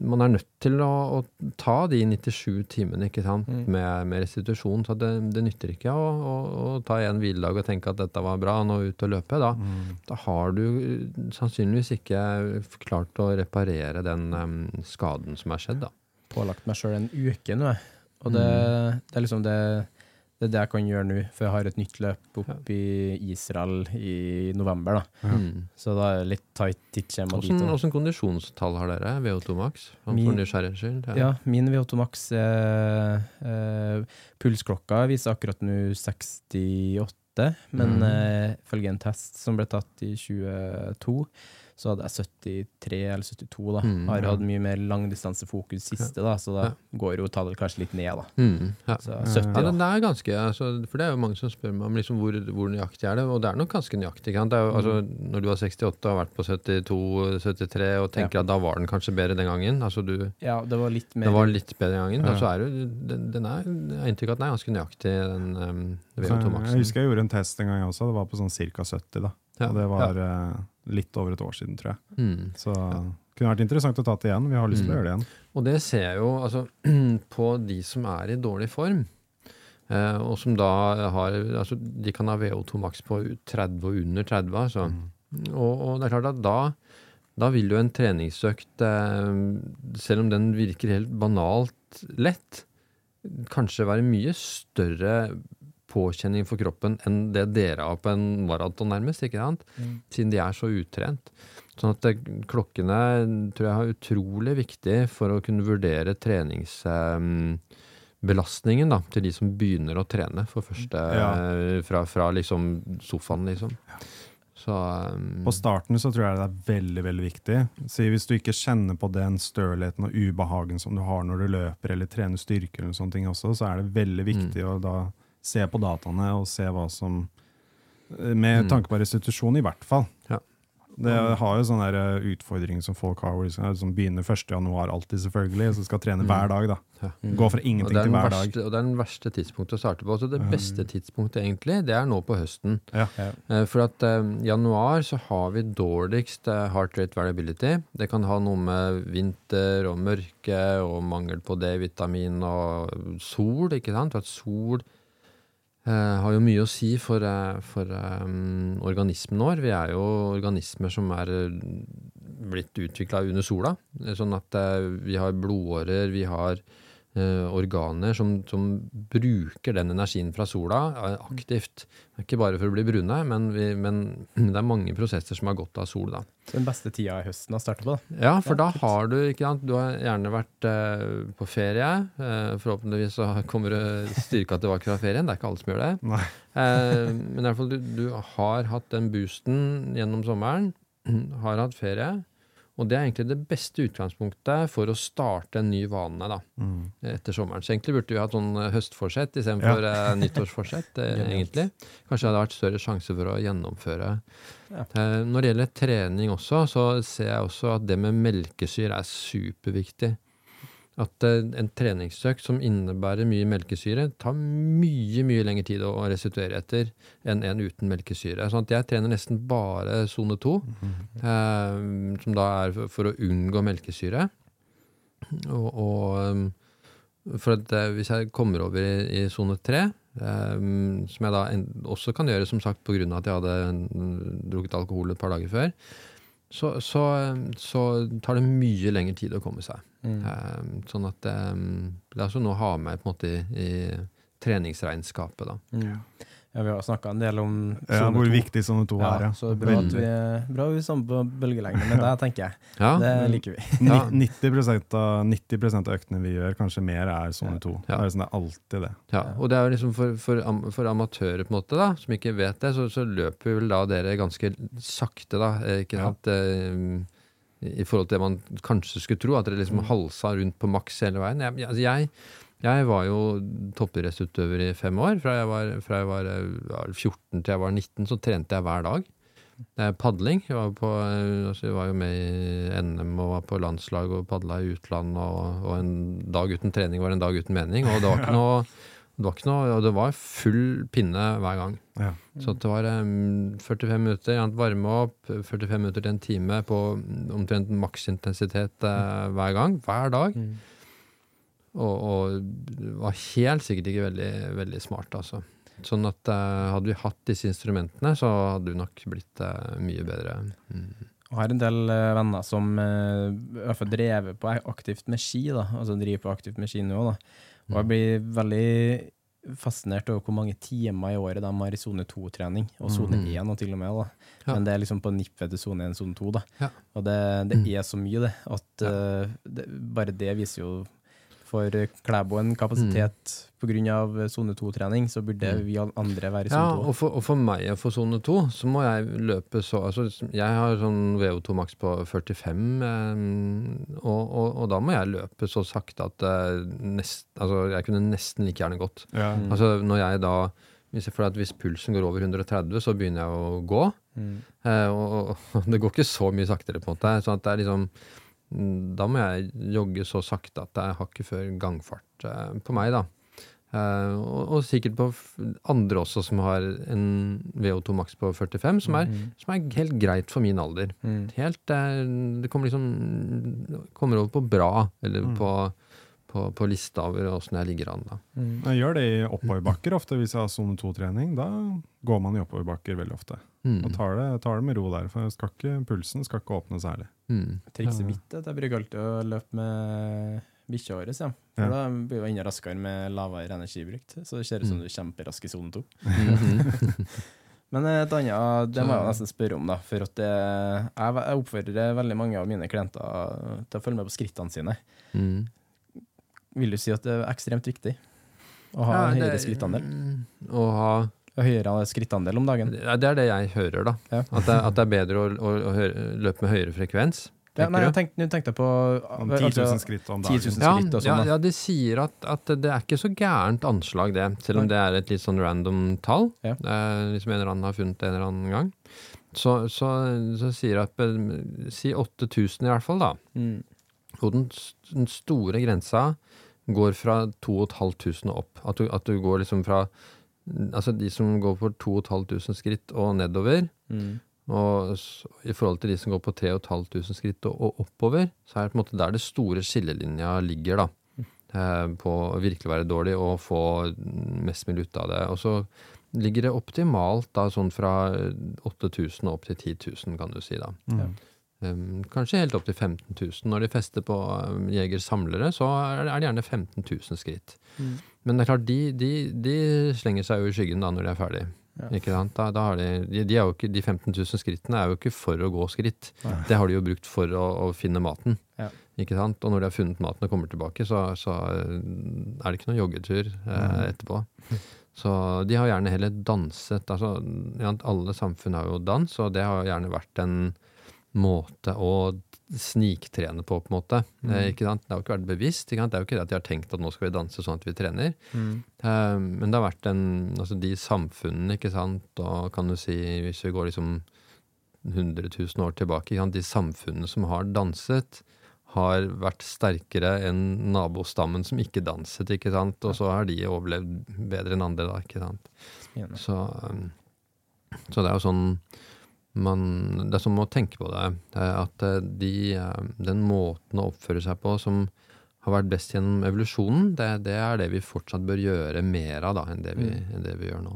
man er nødt til å, å ta de 97 timene ikke sant? Mm. Med, med restitusjon. Så det, det nytter ikke å, å, å ta en hviledag og tenke at dette var bra, nå ut og løpe. Da, Mm. da har du eh, sannsynligvis ikke klart å reparere den um, skaden som er skjedd. Da. Pålagt meg sjøl en uke nå, jeg. Og det, Mm. det er liksom det, det er det jeg kan gjøre nå, for jeg har et nytt løp opp i Israel i november, da. Mm. Så da er det litt tight tidsskjema dit. Åssen og- åssen kondisjonstall har dere? VO2 Max? Min- ja. Ja, min VO2 Max eh, eh, Pulsklokka viser akkurat nå 68, men Mm. eh, en test som ble tatt i 22, så hadde jeg 73 eller 72, da. Mm, har ja. hatt mye mer langdistansefokus siste, da, så da går jo tallet kanskje litt ned, da. Mm, ja. Så 70, da. det, det er ganske, altså, for det er jo mange som spør meg om liksom hvor, hvor nøyaktig er det, og det er nok ganske nøyaktig. Ikke sant? Det er jo, altså, når du var 68 og har vært på 72-73 og tenker at da var den kanskje bedre den gangen, altså du, Ja, det var litt mer var litt bedre den gangen, Ja. så er det, den, den er, jeg har inntrykk av at den er ganske nøyaktig, den um, Så VO2 jeg, jeg husker jeg gjorde en test en gang jeg også. Det var på sånn ca. 70. da. Ja, Og det var eh, litt over et år siden, tror jeg. Mm. Så det kunne vært interessant å ta det igjen. Vi har lyst til å Mm. gjøre det igjen. Og det ser jeg jo altså, på de som er i dårlig form, eh, og som da har altså, De kan ha VO2 maks på 30 og under 30, altså. Mm. Og, og det er klart at da, da vil jo en treningsøkt, eh, selv om den virker helt banalt lett, kanskje være mye større påkjenning for kroppen enn det dere har på en maraton, nærmest. ikke sant? Siden de er så utrent. Sånn at det, klokkene tror jeg er utrolig viktig for å kunne vurdere treningsbelastningen da, til de som begynner å trene for første Ja. eh, fra, fra liksom sofaen, liksom. Så um, På starten så tror jeg det er veldig veldig viktig. Så Hvis du ikke kjenner på den stølheten og ubehagen som du har når du løper eller trener styrke, eller sånne ting også, så er det veldig viktig å da se på dataene og se hva som Med Mm. tanke på restitusjon, i hvert fall. Ja. Det har jo sånne eh, utfordringer som folk har, de som begynner 1. januar alltid, selvfølgelig, så skal trene hver dag. da. Gå fra ingenting til hver dag. verste, og det er den verste tidspunktet å starte på. Så det beste tidspunktet egentlig, det er nå på høsten. Ja. ja. For at eh, januar så har vi dårligst eh, heart rate variability. Det kan ha noe med vinter og mørke og mangel på D-vitamin og sol, ikke sant? For at sol eh, har jo mye å si for, eh, for um, organismen vår. Vi er jo organismer som er eh, blitt utvikla under sola. Eh, Sånn at eh, vi har blodårer, vi har eh, organer som, som bruker den energien fra sola eh, aktivt. Ikke bare for å bli brune, men, vi, men det er mange prosesser som har godt av sol. da. Den beste tida i høsten å starte på, da. Ja, for Ja, da har du ikke sant, Du har gjerne vært eh, på ferie. Eh, forhåpentligvis så kommer du styrka tilbake fra ferien. Det er ikke alle som gjør det. Nei. Eh, men i hvert fall du, du har hatt den boosten gjennom sommeren. Har hatt ferie. Og det er egentlig det beste utgangspunktet for å starte en ny vane da, Mm. etter sommeren. Så egentlig burde vi hatt sånn eh, høstforsett istedenfor ja. nyttårsforsett. eh, egentlig. Kanskje det hadde vært større sjanse for å gjennomføre. Ja. Eh, når det gjelder trening også, så ser jeg også at det med melkesyre er superviktig. At eh, en treningsøkt som innebærer mye melkesyre, tar mye mye lengre tid å restituere etter enn en uten melkesyre. Sånn jeg trener nesten bare sone 2, eh, som da er for, å unngå melkesyre. Og, og um, for at eh, hvis jeg kommer over i, i sone 3, eh, som jeg da også kan gjøre som sagt pga. at jeg hadde mm, drukket alkohol et par dager før, så, så, så tar det mye lengre tid å komme seg. Mm. Um, sånn at um, det er noe å ha med på en måte i, i treningsregnskapet. da. Mm. Ja, vi har snakka en del om Ja, sone hvor to. viktig sånne to er. Ja, så bra at vi er bra vi er sammen på bølgelengde med det, tenker jeg. Ja, Det liker vi. Ja. 90 av, 90 av øktene vi gjør, kanskje mer, er sone to. Ja. Det er sånn, det er alltid det. Ja, og det er jo liksom for, for, am for amatører på en måte da, som ikke vet det, så, så løper vel da dere ganske sakte da, eh, ikke sant, eh, i forhold til det man kanskje skulle tro, at dere liksom halsa rundt på maks hele veien. Jeg, altså jeg, jeg var jo toppidrettsutøver i fem år. Fra jeg var, fra jeg var eh, 14 til jeg var 19, så trente jeg hver dag. Eh, Padling. Jeg var, på, eh, altså jeg var jo med i NM og var på landslag og padla i utlandet. Og, og en dag uten trening var en dag uten mening. Og det var ikke noe, det var ikke noe og det var full pinne hver gang. Ja. Så det var um, 45 minutter, ja, varme opp, 45 minutter til en time på omtrent maksintensitet uh, hver gang. Hver dag. Mm. Og, og det var helt sikkert ikke veldig, veldig smart, altså. Sånn at uh, hadde vi hatt disse instrumentene, så hadde vi nok blitt uh, mye bedre. Mm. Jeg har en del uh, venner som fall drevet på aktivt med ski, da. Altså driver på aktivt med ski nå, da. Og jeg blir veldig fascinert over hvor mange timer i året de har i sone 2-trening, og sone Mm. 1 og til og med. da. Ja. Men det er liksom på nippet til sone 1, sone 2. da. Ja. Og det, det er så mye, det. At uh, det, bare det viser jo for Klæbo en kapasitet på grunn av sone 2-trening, så burde Mm. vi andre være i Ja, sone 2. og for, og for meg og for sone 2, så må jeg løpe så altså, Jeg har sånn VO2 maks på 45, eh, og, og, og da må jeg løpe så sakte at eh, nest, altså, jeg kunne nesten like gjerne gått. Ja. Mm. Altså når jeg da hvis, jeg, for at hvis pulsen går over 130, så begynner jeg å gå. Mm. Eh, og, og det går ikke så mye saktere, på en måte. Sånn at det er liksom mm, Da må jeg jogge så sakte at jeg har ikke før gangfart eh, på meg, da. Eh, og, og sikkert på andre også som har en VO2 maks på 45, som er, som er helt greit for min alder. Mm. Helt eh, Det kommer liksom Kommer over på bra, eller på, på, på lista over åssen jeg ligger an, da. Jeg gjør det i oppoverbakker ofte hvis jeg har sone 2-trening. Da går man i oppoverbakker veldig ofte. Mm. Og tar det, tar det med ro der, for skal ikke, pulsen skal ikke åpne særlig. Mm. Trikset Ja. mitt er at jeg bruker alltid å løpe med, bikkja vår, ja. For Ja. da blir vi enda raskere med lavere energibruk. Så det ser ut Mm. som du er kjemperask i sone to. Mhm. Men et annet, det må jeg nesten spørre om, da. For at det, jeg oppfordrer veldig mange av mine klienter til å følge med på skrittene sine. Mm. Vil du si at det er ekstremt viktig å ha Ja, en høyere det- skrittandel? mm, Å ha Høyere skrittandel om dagen? Det er det jeg hører, da. Ja. At, det, at det er bedre å, å, å høre, løpe med høyere frekvens. Ja, nei, jeg tenkte, jeg tenkte på Om 10 000 altså, skritt om dagen. Ja, skritt og ja, sånn. ja, de sier at, at det er ikke så gærent anslag, det. Selv om det er et litt sånn random tall. Ja. Eh, liksom en eller annen har funnet det en eller annen gang. Så, så, så sier at eh, Si 8000 i hvert fall, da. Mm. Og den, den store grensa går fra 2500 og opp. At du, at du går liksom fra Altså de som går på 2500 skritt og nedover, Mm. og i forhold til de som går på 3500 skritt og, og oppover, så er det på en måte der det store skillelinja ligger, da. Eh, på å virkelig være dårlig og få mest mulig ut av det. Og så ligger det optimalt da sånn fra 8000 og opp til 10 000, kan du si da. Mm. Um, kanskje helt opp til 15 000. Når de fester på um, jegersamlere, så er det, er det gjerne 15 000 skritt. Mm. Men det er klart, de, de, de slenger seg jo i skyggen da når de er ferdig. Ja. Ikke sant? Da, da har de, de, er ikke, de 15 000 skrittene er jo ikke for å gå skritt. Ja. Det har de jo brukt for å, å finne maten. Ja. Ikke sant? Og når de har funnet maten og kommer tilbake, så, så uh, er det ikke noen joggetur eh, etterpå. Så de har gjerne heller danset. Altså, alle samfunn har jo dans, og det har gjerne vært en måte å sniktrene på, på en måte. Eh, ikke sant? Det har jo ikke vært bevisst. Ikke sant? Det er jo ikke det at de har tenkt at nå skal vi danse sånn at vi trener. Mm. Eh, men det har vært en, altså de samfunnene, ikke sant, og kan du si, hvis vi går liksom 100 000 år tilbake, ikke sant? de samfunnene som har danset, har vært sterkere enn nabostammen som ikke danset, ikke sant, og så har de overlevd bedre enn andre da, ikke sant. Så, um, så det er jo sånn man, Det er sånn å tenke på det. At eh, de, eh, den måten å oppføre seg på som har vært best gjennom evolusjonen, det, det er det vi fortsatt bør gjøre mer av da, enn det vi, enn det vi gjør nå.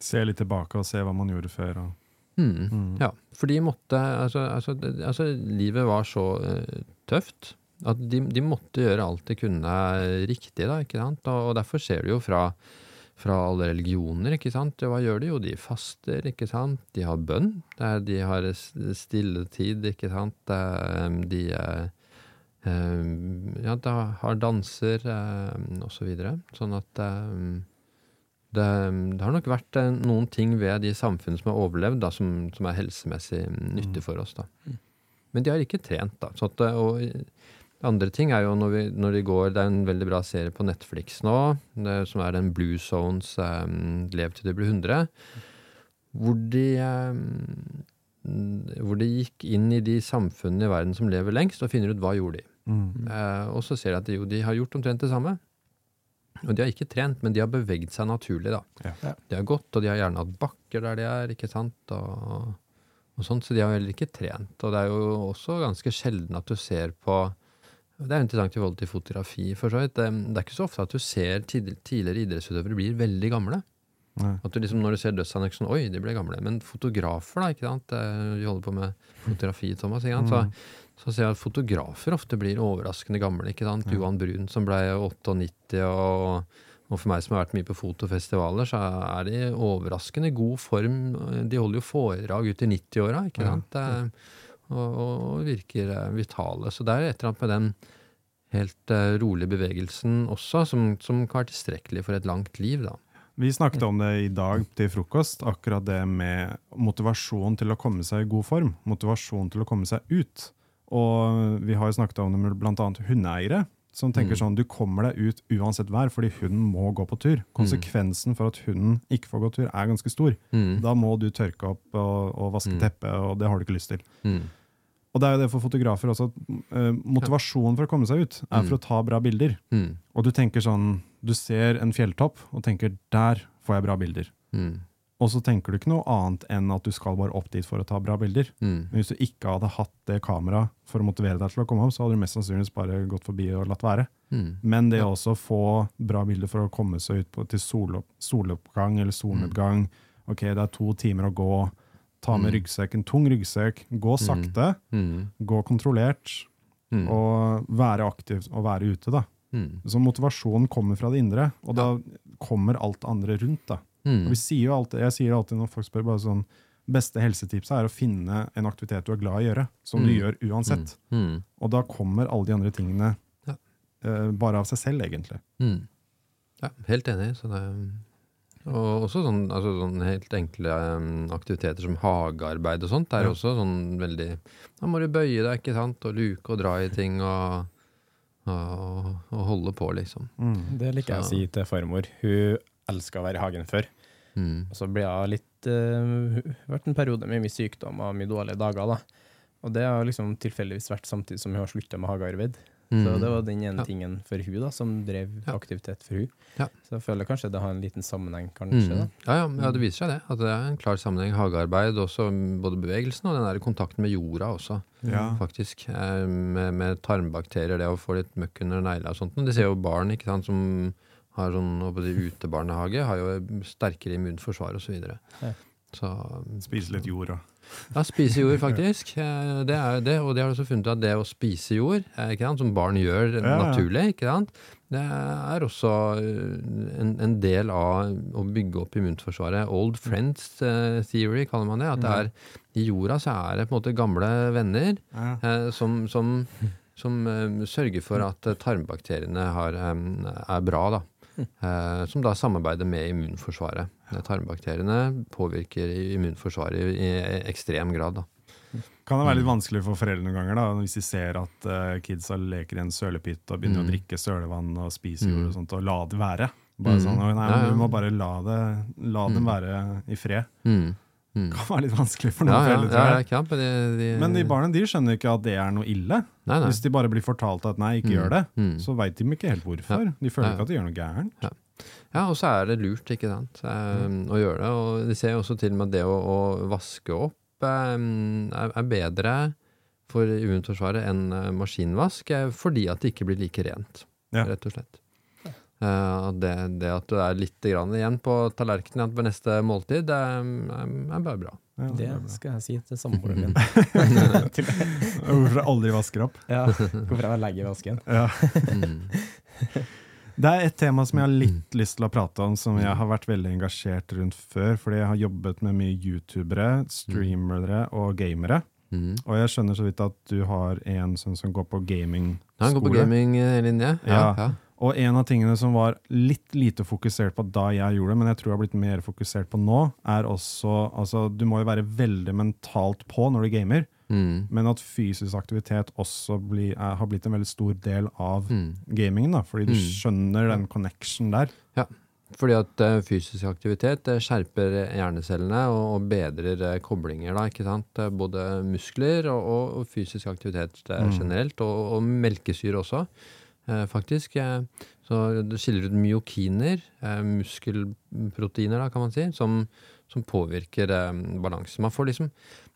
Se litt tilbake og se hva man gjorde før. Og, Mm. Mm. Ja, for de måtte altså, altså, altså, livet var så uh, tøft at de, de måtte gjøre alt de kunne riktig, da, ikke sant? Og, og derfor ser du jo fra, fra alle religioner, ikke sant? Hva gjør de jo? De faster, ikke sant? De har bønn, de har stilletid, ikke sant? De ja, da har danser, og så videre. Sånn at det, det har nok vært eh, noen ting ved de samfunn som har overlevd, da, som, som er helsemessig nyttig for oss. Da. Men de har ikke trent. Da. Sånn at, og andre ting er jo når, vi, når de går Det er en veldig bra serie på Netflix nå, det, som er den Blue Zones um, Lev til du blir 100. Hvor de, um, hvor de gikk inn i de samfunnene i verden som lever lengst, og finner ut hva gjorde de. mm. Eh, og så ser de at de, jo, de har gjort omtrent det samme. Og de har ikke trent, men de har beveget seg naturlig, da. Ja. Ja. De har gått, og de har gjerne hatt bakker der de er, ikke sant, og, og sånt, så de har heller ikke trent. Og det er jo også ganske sjelden at du ser på Det er interessant i forhold til fotografi, for så vidt. Det, er ikke så ofte at du ser tid, tidligere idrettsutøvere blir veldig gamle. Nei. At du liksom, når du ser dødsanneksen, oi, de ble gamle. Men fotografer, da, ikke sant. Vi holder på med fotografi, Thomas. ikke sant? Så, så ser jeg at fotografer ofte blir overraskende gamle. ikke sant? Johan Brun som ble 98, og, og for meg som har vært mye på fotofestivaler, så er de overraskende god form. De holder jo foredrag ut i 90-åra, ikke Ja. sant. Eh, Og, og virker eh, vitale. Så det er et eller annet med den helt eh, rolige bevegelsen også, som, som kan være tilstrekkelig for et langt liv, da. Vi snakket om det i dag til frokost, akkurat det med motivasjon til å komme seg i god form. Motivasjon til å komme seg ut. Og vi har jo snakket om det med bl.a. hundeeiere, som tenker Mm. sånn du kommer deg ut uansett vær fordi hunden må gå på tur. Konsekvensen for at hunden ikke får gå tur, er ganske stor. Mm. Da må du tørke opp og, og vaske Mm. teppet, og det har du ikke lyst til. Mm. Og det er jo det for fotografer også. at, eh, motivasjonen for å komme seg ut er for Mm. å ta bra bilder. Mm. Og du tenker sånn Du ser en fjelltopp og tenker 'der får jeg bra bilder'. Mm. Og så tenker du ikke noe annet enn at du skal bare opp dit for å ta bra bilder. Mm. Men hvis du ikke hadde hatt det kameraet for å motivere deg til å komme opp, så hadde du mest sannsynligvis bare gått forbi og latt være. Mm. Men det å også få bra bilder for å komme seg ut på, til solopp, soloppgang eller solnedgang Ok, det er to timer å gå. Ta med Mm. ryggsekk, en tung ryggsekk. Gå sakte. Mm. Gå kontrollert. Mm. og være aktiv og være ute. da. Mm. Så motivasjonen kommer fra det indre, og da kommer alt det andre rundt. da. Mm. Og vi sier jo alltid, jeg sier alltid når folk spør, bare sånn, beste helsetipset er å finne en aktivitet du er glad i å gjøre, som du Mm. gjør uansett. Mm. Og da kommer alle de andre tingene Ja. uh, bare av seg selv, egentlig. Mm. Ja, helt enig. Så det, og også sånn, altså sånn helt enkle um, aktiviteter som hagearbeid og sånt. Det er Ja. også sånn veldig Da må du bøye deg, ikke sant, og luke og dra i ting og, og, og holde på, liksom. Mm. Det liker jeg å si til farmor. Hun elska å være i hagen før. Mm. Og så ble hun litt uh, vært en periode med mye sykdom og mye dårlige dager. da. Og det har liksom tilfeldigvis vært samtidig som hun har slutta med hagearbeid. Så Mm. det var den ene Ja. tingen for hun da, som drev Ja. aktivitet for hun. Ja. Så jeg føler kanskje det har en liten sammenheng, kanskje. Mm. Ja, ja, ja, det viser seg det. At det er en klar sammenheng. Hagearbeid, også både bevegelsen og den der kontakten med jorda også, Ja. faktisk. Eh, Med, med tarmbakterier, det å få litt møkk under negla og sånt. Men de ser jo barn ikke sant, som har sånn utebarnehage, har jo sterkere immunforsvar osv. Så, så Spise litt jord og ja, spise jord, faktisk. Eh, Det er det, og de har også funnet ut at det å spise jord, eh, som barn gjør Ja, ja. naturlig, det er også eh, en, en del av å bygge opp immunforsvaret. Old friends theory kaller man det. At det er, i jorda så er det på en måte gamle venner ja. som, som, som sørger for at tarmbakteriene har, er bra, da. Som da samarbeider med immunforsvaret. Eh, Tarmbakteriene påvirker immunforsvaret i, ekstrem grad. da. Kan det være litt Mm. vanskelig for foreldre noen ganger, da, hvis de ser at uh, kidsa leker i en sølepytt og begynner Mm. å drikke sølevann og spise Mm. jord og sånt, og la det være. Bare Mm. sånn, nei. Du må bare la, det, la dem Mm. være i fred. Mm. Mm. Kan være litt vanskelig for noen ja, foreldre, ja, ja, kan, men de, de, Men de barna de skjønner ikke at det er noe ille. nei, nei. Hvis de bare blir fortalt at nei, ikke Mm. gjør det, Mm. så veit de ikke helt hvorfor. De føler ikke at de gjør noe gærent. Ja, og så er det lurt, ikke sant, eh, å gjøre det. Og de ser jo også til og med at det å, å vaske opp um, er, er bedre for immunforsvaret enn eh, maskinvask, eh, fordi at det ikke blir like rent, Ja. rett og slett. Uh, det, det at du er litt grann igjen på tallerkenen på neste måltid, det er, er, bare bra. Ja, det er Det bra. skal jeg si til samboeren min. Hvorfor jeg aldri vasker opp. ja, hvorfor jeg legger vasken. Ja. Mm. Det er et tema som jeg har litt lyst til å prate om, som jeg har vært veldig engasjert rundt før. Fordi jeg har jobbet med mye youtubere, streamere og gamere. Mm. Og jeg skjønner så vidt at du har en sånn som går på gamingskole. Ja, han går på gaminglinje. Ja, Ja. ja. Og en av tingene som var litt lite fokusert på da jeg gjorde det, men jeg tror jeg har blitt mer fokusert på nå, er også altså, Du må jo være veldig mentalt på når du gamer, Mm. men at fysisk aktivitet også bli, er, har blitt en veldig stor del av Mm. gamingen. da, Fordi du Mm. skjønner den connection der. Ja. Fordi at eh, fysisk aktivitet eh, skjerper hjernecellene og, og bedrer eh, koblinger, da, ikke sant? Både muskler og, og, og fysisk aktivitet Mm. generelt, og, og melkesyre også, eh, faktisk. Så det skiller ut myokiner, muskelproteiner, da, kan man si, som, som påvirker balansen. Man får liksom,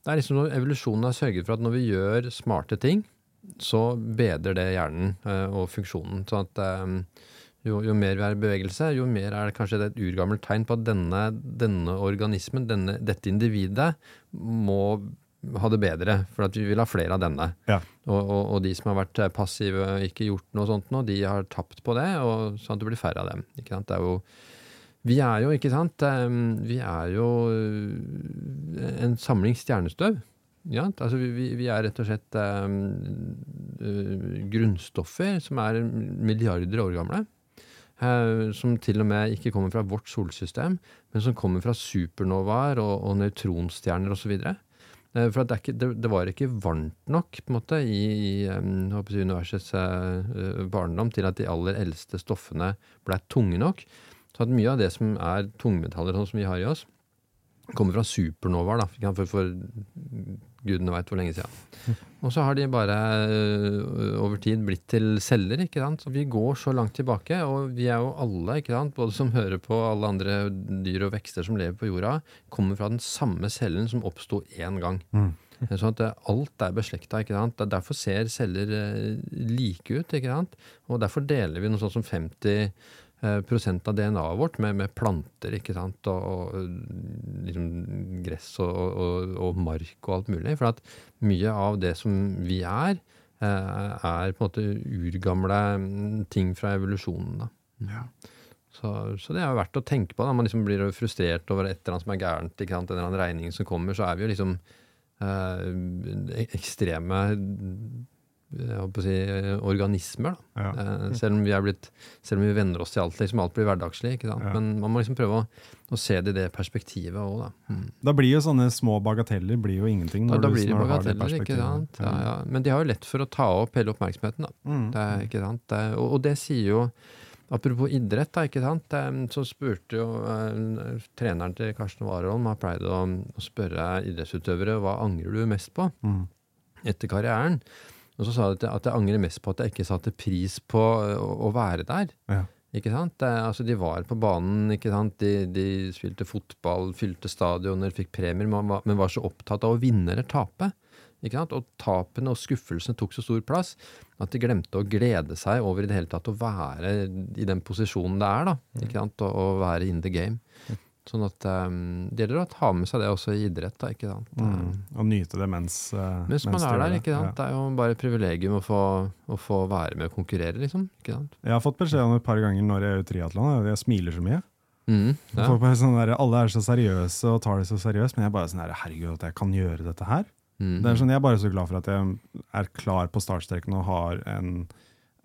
det er liksom evolusjonen har sørget for at når vi gjør smarte ting, så bedrer det hjernen eh, og funksjonen. sånn at eh, jo, jo mer vi er i bevegelse, jo mer er det kanskje et urgammelt tegn på at denne, denne organismen, denne, dette individet, må ha det bedre, for at vi vil ha flere av denne. Ja. Og, og, og de som har vært eh, passive og ikke gjort noe sånt nå, de har tapt på det, og sånn at det blir færre av dem. Ikke sant? Det er jo, vi er jo, ikke sant, eh, vi er jo eh, en samling stjernestøv. Ja, altså vi, vi, er rett og slett um, grunnstoffer som er milliarder år gamle. Uh, som til og med ikke kommer fra vårt solsystem, men som kommer fra supernovaer og, og nøytronstjerner osv. Uh, For det, ikke, det, det var ikke varmt nok på en måte, i, i um, universets uh, barndom til at de aller eldste stoffene ble tunge nok. Så at mye av det som er tungmetaller sånn som vi har i oss, kommer fra supernovaer, da, for, for gudene veit hvor lenge siden. Og så har de bare øh, over tid blitt til celler. ikke sant? Så Vi går så langt tilbake, og vi er jo alle, ikke sant? både som hører på alle andre dyr og vekster som lever på jorda, kommer fra den samme cellen som oppsto én gang. Sånn at eh, alt er beslekta. ikke sant? Er Derfor ser celler eh, like ut. ikke sant? Og derfor deler vi noe sånt som 50 eh, prosent av DNA-et vårt med, med planter ikke sant? og, og liksom gress og, og, og mark og alt mulig. For at mye av det som vi er, eh, er på en måte urgamle mm, ting fra evolusjonen. da. Ja. Så, så det er jo verdt å tenke på. da. Man liksom blir frustrert over et eller annet som er gærent, ikke sant? en eller annen regning som kommer, så er vi jo liksom eh, ekstreme si, organismer. da. Ja. Eh, selv, om vi er blitt, selv om vi venner oss til alt, liksom alt blir hverdagslig. Ja. Men man må liksom prøve å, å se det i det perspektivet òg, da. Mm. Da blir jo sånne små bagateller blir jo ingenting. Da, da blir det bagateller, ikke sant. Ja, ja. Men de har jo lett for å ta opp hele oppmerksomheten, da. Mm. Det ikke sant? Det og, og det sier jo Apropos idrett, da, ikke sant? Så spurte jo eh, treneren til Karsten Warholm har pleid å, å spørre idrettsutøvere hva angrer du mest på Mm. etter karrieren. Og så sa de at, at jeg angrer mest på at jeg ikke satte pris på å, å være der. Ja. Ikke sant? Det, altså, de var på banen, ikke sant? De, de spilte fotball, fylte stadioner, fikk premier, men var, så opptatt av å vinne eller tape. Ikke sant? Og tapene og skuffelsene tok så stor plass at de glemte å glede seg over i det hele tatt å være i den posisjonen det er, da. Ikke sant? Å, være in the game. Sånn at um, det gjelder å ta med seg det også i idrett, da. Ikke sant? Mm. Og nyte det mens, uh, Mens man mens er der, ikke sant. Ja. Det er jo bare et privilegium å få, å få være med og konkurrere, liksom. Ikke sant. Jeg har fått beskjed om et par ganger når jeg gjør triatlon, og jeg smiler så mye. Mm, ja. Sånn der, alle er så seriøse og tar det så seriøst, men jeg er bare sånn der, herregud, at jeg kan gjøre dette her. Mm, Det er sånn, Jeg er bare så glad for at jeg er klar på startstreken og har en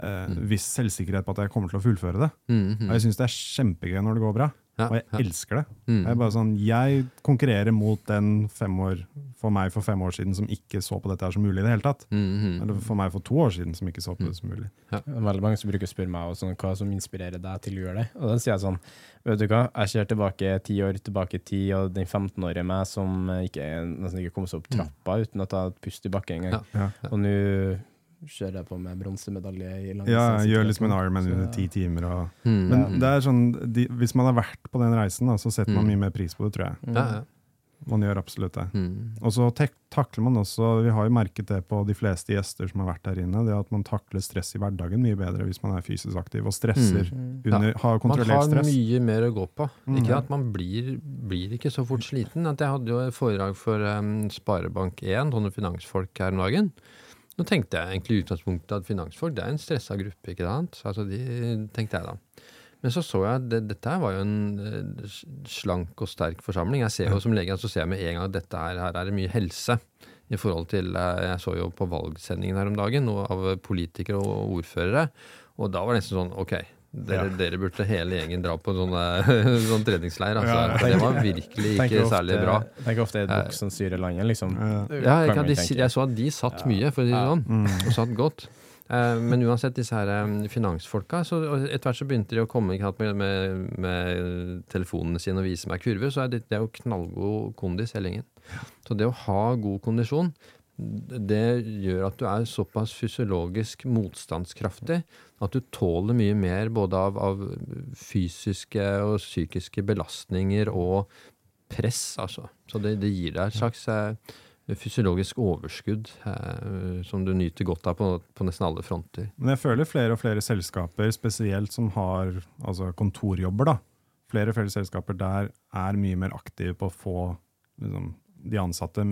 eh, viss selvsikkerhet på at jeg kommer til å fullføre det. mm, mm. Og jeg syns det er kjempegøy når det går bra, og jeg ja. elsker det. Mm. Jeg er bare sånn, jeg konkurrerer mot den fem år, for meg for fem år siden som ikke så på dette her som mulig i det hele tatt. Mm. Eller for meg for to år siden som ikke så på det som mulig. Er veldig mange som bruker å spørre meg også, hva som inspirerer deg til å gjøre det. Og da sier jeg sånn, vet du hva, jeg ser tilbake ti år tilbake i tid, og den 15-årige meg som eh, ikke, nesten ikke kom seg opp trappa uten å ta et pust i bakken engang. Ja. Ja. Og nå kjører jeg på med bronsemedalje i lang Ja, jeg gjør liksom en. Ironman under ti timer. Og, Mm. men det er sånn, de, hvis man har vært på den reisen, da, så setter man Mm. mye mer pris på det, tror jeg. Ja, ja. Man gjør absolutt det. Mm. Og så tek, takler man også, vi har jo merket det på de fleste gjester som har vært der inne, det at man takler stress i hverdagen mye bedre hvis man er fysisk aktiv og stresser Mm. under, har Man har mye mer å gå på. Mm. Ikke at man blir, blir ikke så fort sliten. At jeg hadde jo et foredrag for um, Sparebank1, sånne finansfolk her om dagen. Nå tenkte jeg egentlig i utgangspunktet at finansfolk det er en stressa gruppe. ikke sant? Altså de, tenkte jeg da. Men så så jeg at det, dette her var jo en eh, slank og sterk forsamling. Jeg ser jo som lege så ser jeg med en gang at dette her, her er det mye helse. I forhold til, eh, Jeg så jo på valgsendingen her om dagen av politikere og ordførere. Og da var det nesten sånn Ok, dere, Ja. dere burde hele gjengen dra på en sånn, eh, sånn treningsleir. Altså. Ja, tenker, det var virkelig ikke ofte- særlig bra. Tenker ofte er et bukk som styrer landet, liksom. Ja. jeg, Kan de, jeg så at de satt mye, for å si det sånn. Mm. Og satt godt. Eh, men uansett, disse her eh, finansfolka så Etter hvert så begynte de å komme med, med, med telefonene sine og vise meg kurver. Så er det, det er jo knallgod kondis hele gjengen. Så det å ha god kondisjon, det gjør at du er såpass fysiologisk motstandskraftig at du tåler mye mer både av, av fysiske og psykiske belastninger og press, altså. Så det, det gir deg et slags eh, fysiologisk overskudd eh, som du nyter godt av på, på nesten alle fronter. Men jeg føler flere og flere selskaper, spesielt som har altså kontorjobber, da. Flere og flere selskaper der er mye mer aktive på å få liksom, de ansatte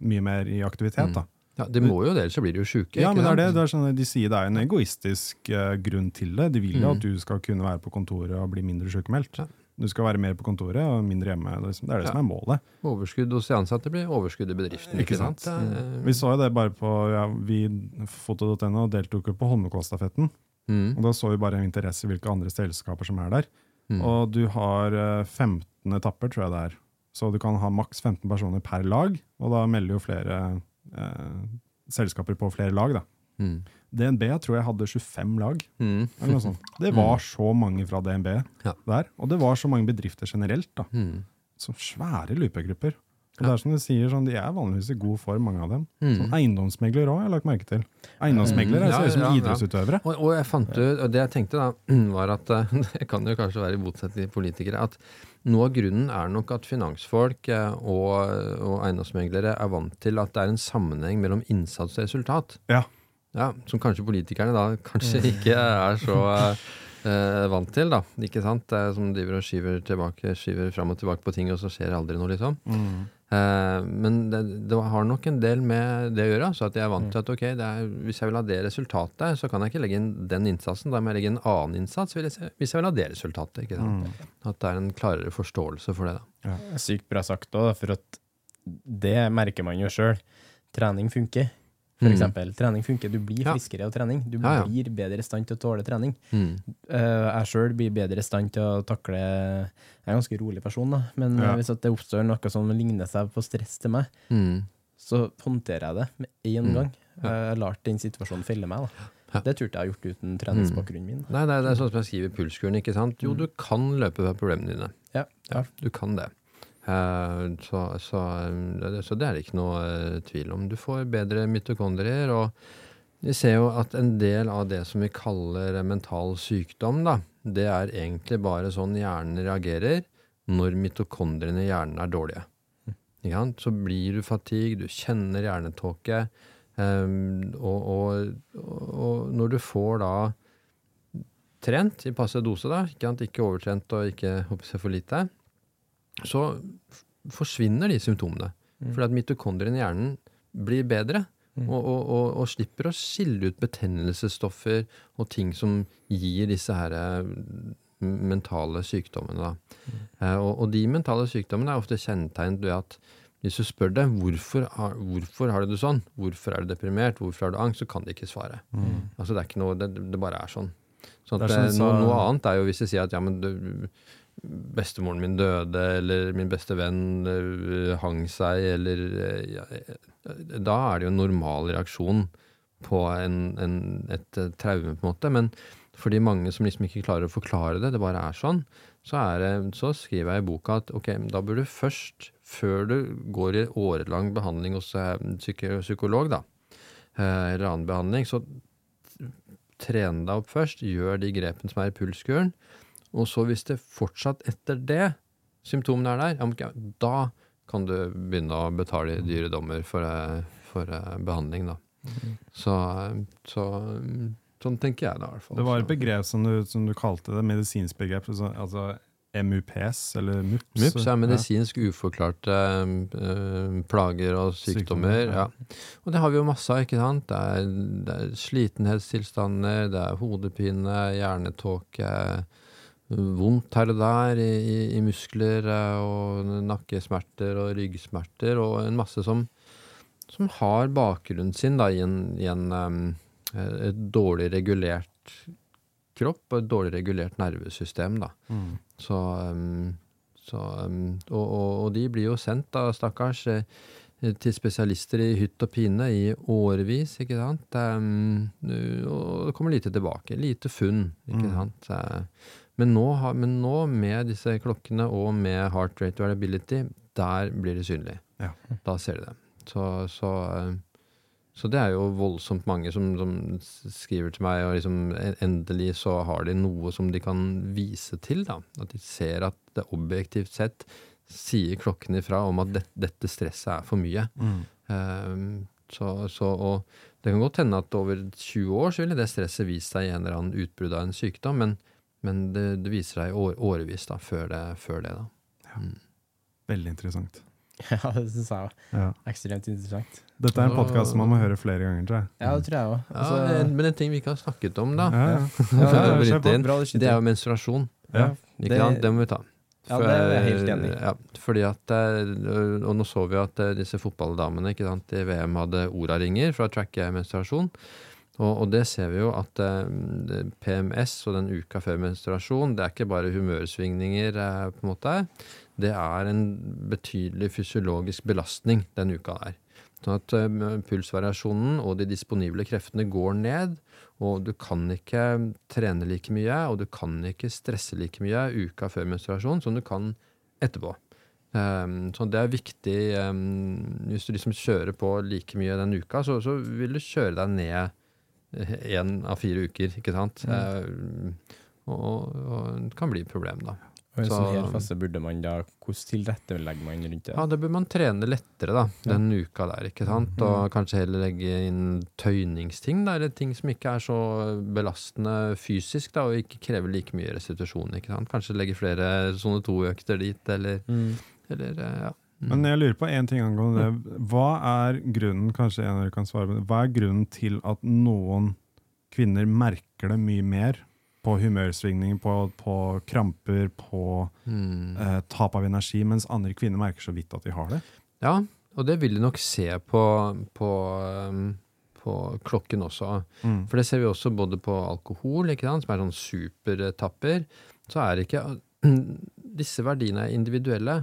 mye mer i aktivitet. da. Ja, Det må jo det, ellers så blir de jo sjuke. Ja, men det er det. det er sånn, de sier det er en egoistisk uh, grunn til det. De vil jo Mm. at du skal kunne være på kontoret og bli mindre sykemeldt. Ja. Du skal være mer på kontoret og mindre hjemme. Det er liksom- det er det Ja. som er målet. Overskudd hos de ansatte blir overskudd i bedriften. Ikke Ikke sant? sant? Vi så jo det bare på ja, vi foto.no deltok jo på Holmenkollstafetten. Mm. Og da så vi bare interesse i hvilke andre selskaper som er der. Mm. Og du har eh, 15 etapper, tror jeg det er. Så du kan ha maks 15 personer per lag, og da melder jo flere eh, selskaper på flere lag. da. Mm. DNB tror jeg hadde 25 lag. Mm. eller noe sånt. Det var så mange fra DNB Ja. der, og det var så mange bedrifter generelt. da. Mm. Så svære løypegrupper. Og det er som du sier, sånn, De er vanligvis i god form, mange av dem. Mm. Sånn Eiendomsmeglere òg, har jeg lagt merke til. Eiendomsmeglere Mm. ser ut som Ja, ja, ja. idrettsutøvere. Og, og jeg fant ut, og det jeg tenkte da, var at eh, det kan jo kanskje være i motsetning til politikere, at noe av grunnen er nok at finansfolk eh, og, og eiendomsmeglere er vant til at det er en sammenheng mellom innsats og resultat. Ja. Ja, Som kanskje politikerne da kanskje ikke er så eh, vant til, da. Ikke sant? Det som driver og skyver tilbake, skyver fram og tilbake på ting, og så skjer aldri noe, liksom. Mm. Eh, men det, det har nok en del med det å gjøre. Så at jeg er vant til at ok, er, hvis jeg vil ha det resultatet, så kan jeg ikke legge inn den innsatsen. Da må jeg legge en annen innsats hvis jeg, vil ha det resultatet. ikke sant? At det er en klarere forståelse for det. da. Sykt bra sagt òg, for at det merker man jo sjøl. Trening funker. For Mm. eksempel. Trening funker. Du blir friskere av trening. Du Ja, ja. blir bedre i stand til å tåle trening. Mm. Uh, jeg sjøl blir bedre i stand til å takle Jeg er en ganske rolig person, da. Men Ja. eh, hvis at det oppstår noe som ligner seg på stress til meg, Mm. så håndterer jeg det med én Mm. gang. Jeg har lært den situasjonen felle meg. Ja. Det turte jeg gjort uten treningsbakgrunnen min. Nei, Nei, det er, det er sånn som jeg skriver i pulskuren. ikke sant? Jo, du kan løpe fra problemene dine. Ja. Ja, du kan det. Eh, så, så, eh, det- så det er det ikke noe eh, tvil om. Du får bedre mitokondrier, og vi ser jo at en del av det som vi kaller mental sykdom, da, det er egentlig bare sånn hjernen reagerer når mitokondriene i hjernen er dårlige. Ikke? Så blir du fatigue, du kjenner hjernetåke, og, og, og, når du får da trent i passe dose, da, ikke, sant? ikke overtrent og ikke for lite, så forsvinner de symptomene. Fordi at mitokondriene i hjernen blir bedre. Og, og, og, og slipper å skille ut betennelsesstoffer og ting som gir disse her eh, mentale sykdommene. Da. Eh, og, de mentale sykdommene er ofte kjennetegnet ved at hvis du spør dem hvorfor, har- hvorfor har du det sånn, hvorfor er du deprimert, hvorfor har du angst, så kan de ikke svare. Altså Det er ikke noe, det, det bare er sånn. sånn at Det er sånn så- noe annet er jo hvis de sier at ja, men du, bestemoren min døde, eller min beste venn øh, hang seg, eller øh, ja, øh, Da er det jo en normal reaksjon på en, en, et traume, på en måte. Men for de mange som liksom ikke klarer å forklare det, det bare er sånn, så, er det, så skriver jeg i boka at ok, da bør du først, før du går i årelang behandling hos eh, psykolog, da, eh, eller annen behandling, så trene deg opp først, gjør de grepene som er i pulskuren, og så hvis det fortsatt etter det symptomene er der, ja, da kan du begynne å betale dyre dommer for, eh, for eh, behandling, da. Så, så sånn tenker jeg da, i hvert fall. Det var et begrep som du, som du kalte det, medisinsk begrep, altså, altså MUPS, eller MUPS. MUPS er medisinsk uforklarte eh, plager og sykdommer. Ja. Og det har vi jo masse av, ikke sant. Det er, det er slitenhetstilstander, det er hodepine, hjernetåke, vondt her og der i, i, i muskler, eh, og nakkesmerter og ryggsmerter, og en masse som, som har bakgrunnen sin da, i en, i en um, et dårlig regulert kropp og et dårlig regulert nervesystem. da. Mm. Så, um, så um, og, og, og de blir jo sendt, da, stakkars, til spesialister i hytt og pine i årevis, ikke sant. Um, og det kommer lite tilbake. Lite funn, ikke Mm. sant. Men nå, men nå, med disse klokkene og med heart rate variability, der blir det synlig. Ja. Da ser de det. Så, så, eh, så det er jo voldsomt mange som, som skriver til meg, og liksom endelig så har de noe som de kan vise til. da. At de ser at det objektivt sett sier klokken ifra om at det, dette stresset er for mye. Mm. Um, så, så, og det kan godt hende at over 20 år så ville det stresset vist seg i en eller annen utbrudd av en sykdom, men, men det, det viser seg i år, årevis da, før det, før det. da. Veldig interessant. Ja, det syns jeg òg. Ja. Ekstremt interessant. Dette er en podkast man må høre flere ganger, tror jeg. Ja, det tror jeg òg. Ja, men en ting vi ikke har snakket om, da, Ja, ja. for skyter. det er jo menstruasjon. Ja. Ikke Det- sant? Det må vi ta. Ja, det er jeg helt enig i. Ja, fordi at, og nå så vi at eh, disse fotballdamene ikke sant, i VM hadde Ora-ringer for å tracke menstruasjon. Og, og det ser vi jo at eh, PMS og den uka før menstruasjon, det er ikke bare humørsvingninger, eh, på en måte. Det er en betydelig fysiologisk belastning den uka der. Sånn at eh, pulsvariasjonen og de disponible kreftene går ned, og du kan ikke trene like mye, og du kan ikke stresse like mye uka før menstruasjon som du kan etterpå. Um, så det er viktig um, Hvis du liksom kjører på like mye den uka, så, så vil du kjøre deg ned én av fire uker, ikke sant? Um, og, og det kan bli et problem, da. Og en Så- sånn hel fase burde man da Hvordan tilrettelegger man rundt det? Ja, da bør man trene lettere da, den uka der, ikke sant? Og kanskje heller legge inn tøyningsting, da, eller ting som ikke er så belastende fysisk, da, og ikke krever like mye restitusjon, ikke sant? Kanskje legge flere sone to-økter dit, eller, Mm. eller eh, ja. Men jeg lurer på en ting angående det. Hva er grunnen kanskje en av dere kan svare på det, hva er grunnen til at noen kvinner merker det mye mer på humørsvingninger, på, på kramper, på Mm. eh, tap av energi, mens andre kvinner merker så vidt at de har det? Ja, og det vil du nok se på, på, um, på klokken også. Mm. For det ser vi også både på alkohol, ikke sant, som er sånn supertapper. Så er ikke Disse verdiene er individuelle.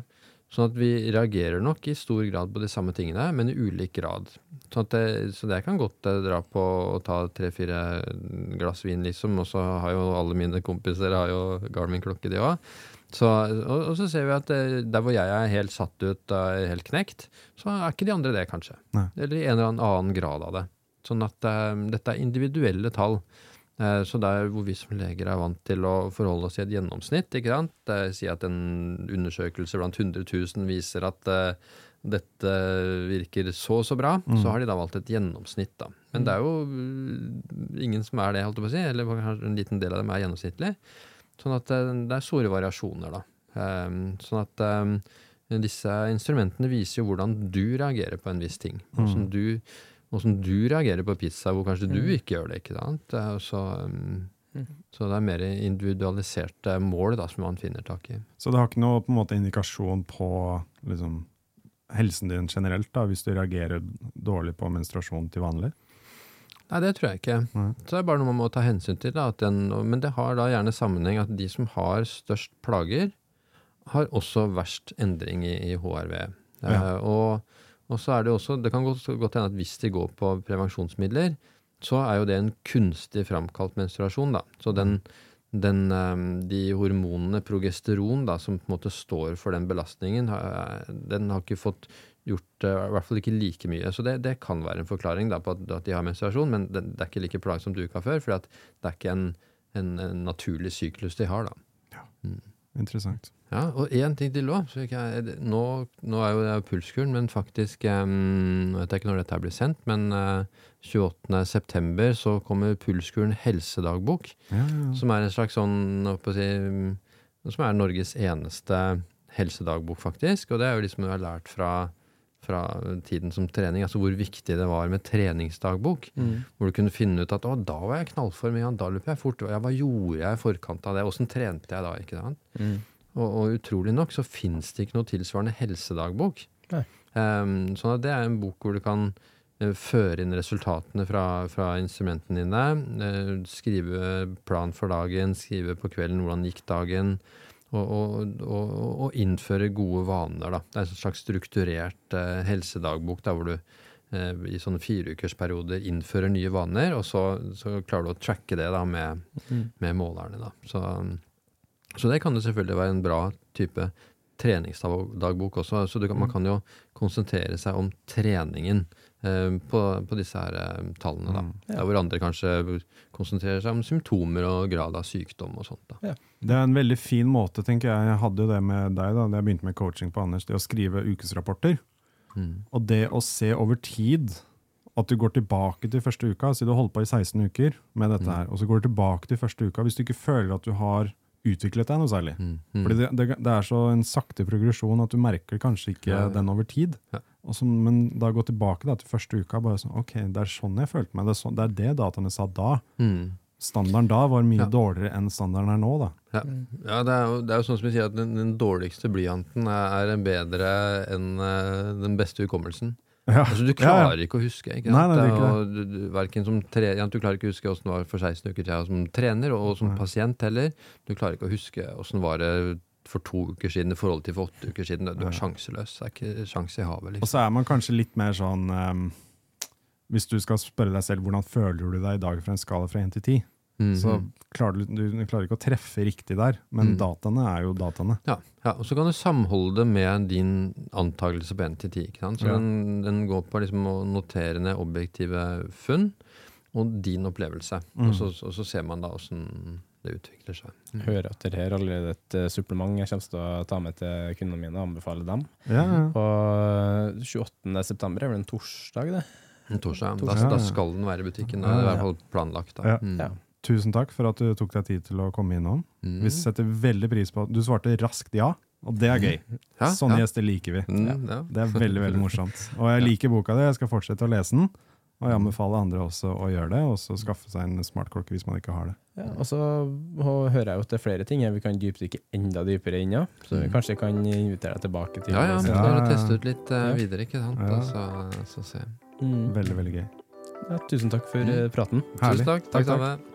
Sånn at vi reagerer nok i stor grad på de samme tingene, men i ulik grad. Sånn at det, så det kan godt eh, dra på å ta tre-fire glass vin, liksom. Og så har jo alle mine kompiser har jo Garmin-klokke, de òg. Så, og, og så ser vi at det, der hvor jeg er helt satt ut, er helt knekt, så er ikke de andre det, kanskje. Nei. Eller i en eller annen grad av det. Sånn at um, dette er individuelle tall. Eh, Så der hvor vi som leger er vant til å forholde oss i et gjennomsnitt, ikke sant? Si at en undersøkelse blant 100 000 viser at eh, dette virker så og så bra, så har de da valgt et gjennomsnitt, da. Men det er jo uh, ingen som er det, holdt jeg på å si, eller kanskje en liten del av dem er gjennomsnittlig. Sånn at eh, det er store variasjoner, da. Um, Sånn at um, disse instrumentene viser jo hvordan du reagerer på en viss ting. Hvordan du Åssen du reagerer på pizza, hvor kanskje du ikke gjør det. ikke sant? Så, um, så det er mer individualiserte mål da, som man finner tak i. Så det har ikke noe på en måte indikasjon på liksom, helsen din generelt, da, hvis du reagerer dårlig på menstruasjon til vanlig? Nei, det tror jeg ikke. Nei. Så det er bare noe man må ta hensyn til. Da, at den, men det har da gjerne sammenheng at de som har størst plager, har også verst endring i, i HRV. Ja. Uh, og, og så er det også, det kan godt, godt hende at hvis de går på prevensjonsmidler, så er jo det en kunstig framkalt menstruasjon. da. Så den, den, eh, de hormonene progesteron da, som på en måte står for den belastningen, den har ikke fått gjort eh, i hvert fall ikke like mye. Så det, det kan være en forklaring da, på at, de har menstruasjon, men det, det er ikke like plagsomt uka før, for det er ikke en, en, en naturlig syklus de har. da. Interessant. Ja, Og én ting til òg. Nå, nå er jo det pulskuren, men faktisk em, Nå vet jeg ikke når dette blir sendt, men uh, 28.9. så kommer Pulskuren helsedagbok. Ja, ja, ja. Som er en slags sånn, si, mm, som er Norges eneste helsedagbok, faktisk. Og det er jo liksom du har lært fra, fra tiden som trening, altså hvor viktig det var med treningsdagbok. Hvor du kunne finne ut at å, da var jeg knallform, ja, da løp jeg fort. Ja, hva gjorde jeg i forkant av det? Åssen trente jeg da? ikke sant? Og, og utrolig nok så fins det ikke noe tilsvarende helsedagbok. Um, sånn at det er en bok hvor du kan uh, føre inn resultatene fra, fra instrumentene dine, Uh, skrive plan for dagen, skrive på kvelden hvordan gikk dagen, og, og, og, innføre gode vaner. Da. Det er en slags strukturert eh, helsedagbok der hvor du i sånne fireukersperioder innfører nye vaner, og så, så klarer du å tracke det da med, med målerne. Da. Så, så det kan jo selvfølgelig være en bra type treningsdagbok også. Så du kan, man kan jo konsentrere seg om treningen eh, på, på disse her eh, tallene. Da. Der hvor andre kanskje konsentrerer seg om symptomer og grad av sykdom og sånt. Da. Det er en veldig fin måte, tenker jeg. Jeg hadde jo det med deg da jeg begynte med coaching på Anders, det å skrive ukesrapporter. Og det å se over tid at du går tilbake til første uka, si du har holdt på i 16 uker med dette her, og så går du tilbake til første uka hvis du ikke føler at du har utviklet deg noe særlig. Fordi det, det, det er så en sakte progresjon at du merker kanskje ikke Ja, ja. den over tid. Ja. Så, men da gå tilbake da, til første uka, bare sånn, ok, det er sånn jeg følte meg, det er, så, det er det dataene sa da. Mm. Standarden da var mye dårligere enn standarden er nå da. Ja, ja det, er jo, det er jo sånn som vi sier at den, den dårligste blyanten er, er bedre enn uh, den beste hukommelsen. Ja. Altså, du klarer ikke å huske. Ikke Nei, nei, ikke Og du, du, som tre, ja, du klarer ikke å huske åssen det var for 16 uker siden som trener, og som pasient heller. Du klarer ikke å huske åssen var det for to uker siden i forhold til for åtte uker siden. Du er sjanseløs. Det er ikke sjanse i havet. Og Liksom. så er man kanskje litt mer sånn um, Hvis du skal spørre deg selv hvordan føler du deg i dag fra en skala fra 1 til 10, Mhm. så klarer du, du klarer ikke å treffe riktig der, men Mm. dataene er jo dataene. Ja, ja, og så kan du samholde det med din antakelse på 1 til 10. Ikke sant? Så Ja. den, den går på liksom å notere ned objektive funn og din opplevelse. Mm. Og, så, og så ser man da åssen det utvikler seg. Hører at dette har er allerede et eh, supplement jeg kommer til å ta med til kundene mine og anbefale dem. Ja, ja. Og 28. september er vel en torsdag, det? En Torsdag, ja Torsdag. da skal den være i butikken. Da. Det er i hvert fall planlagt. Da. Ja. Mm. Tusen takk for at du tok deg tid til å komme innom. Mm. Vi setter veldig pris på at du svarte raskt ja, Og det er gøy. Ja, Sånne ja. gjester liker vi. Mm, ja. Det er veldig veldig morsomt. Og jeg liker boka di, jeg skal fortsette å lese den. Og jeg anbefaler andre også å gjøre det, og så skaffe seg en smartklokke hvis man ikke har det. Ja, og så hører jeg jo at det er flere ting vi kan dypdykke enda dypere inn i. Så vi kanskje kan invitere deg tilbake til Ja, ja, vi ja. teste ut litt uh, videre, ikke sant? Ja. Og så, så se. Mm. Veldig, veldig gøy. Ja, tusen takk for Mm. eh, praten. Herlig. Tusen takk. Takk, Takk, takk.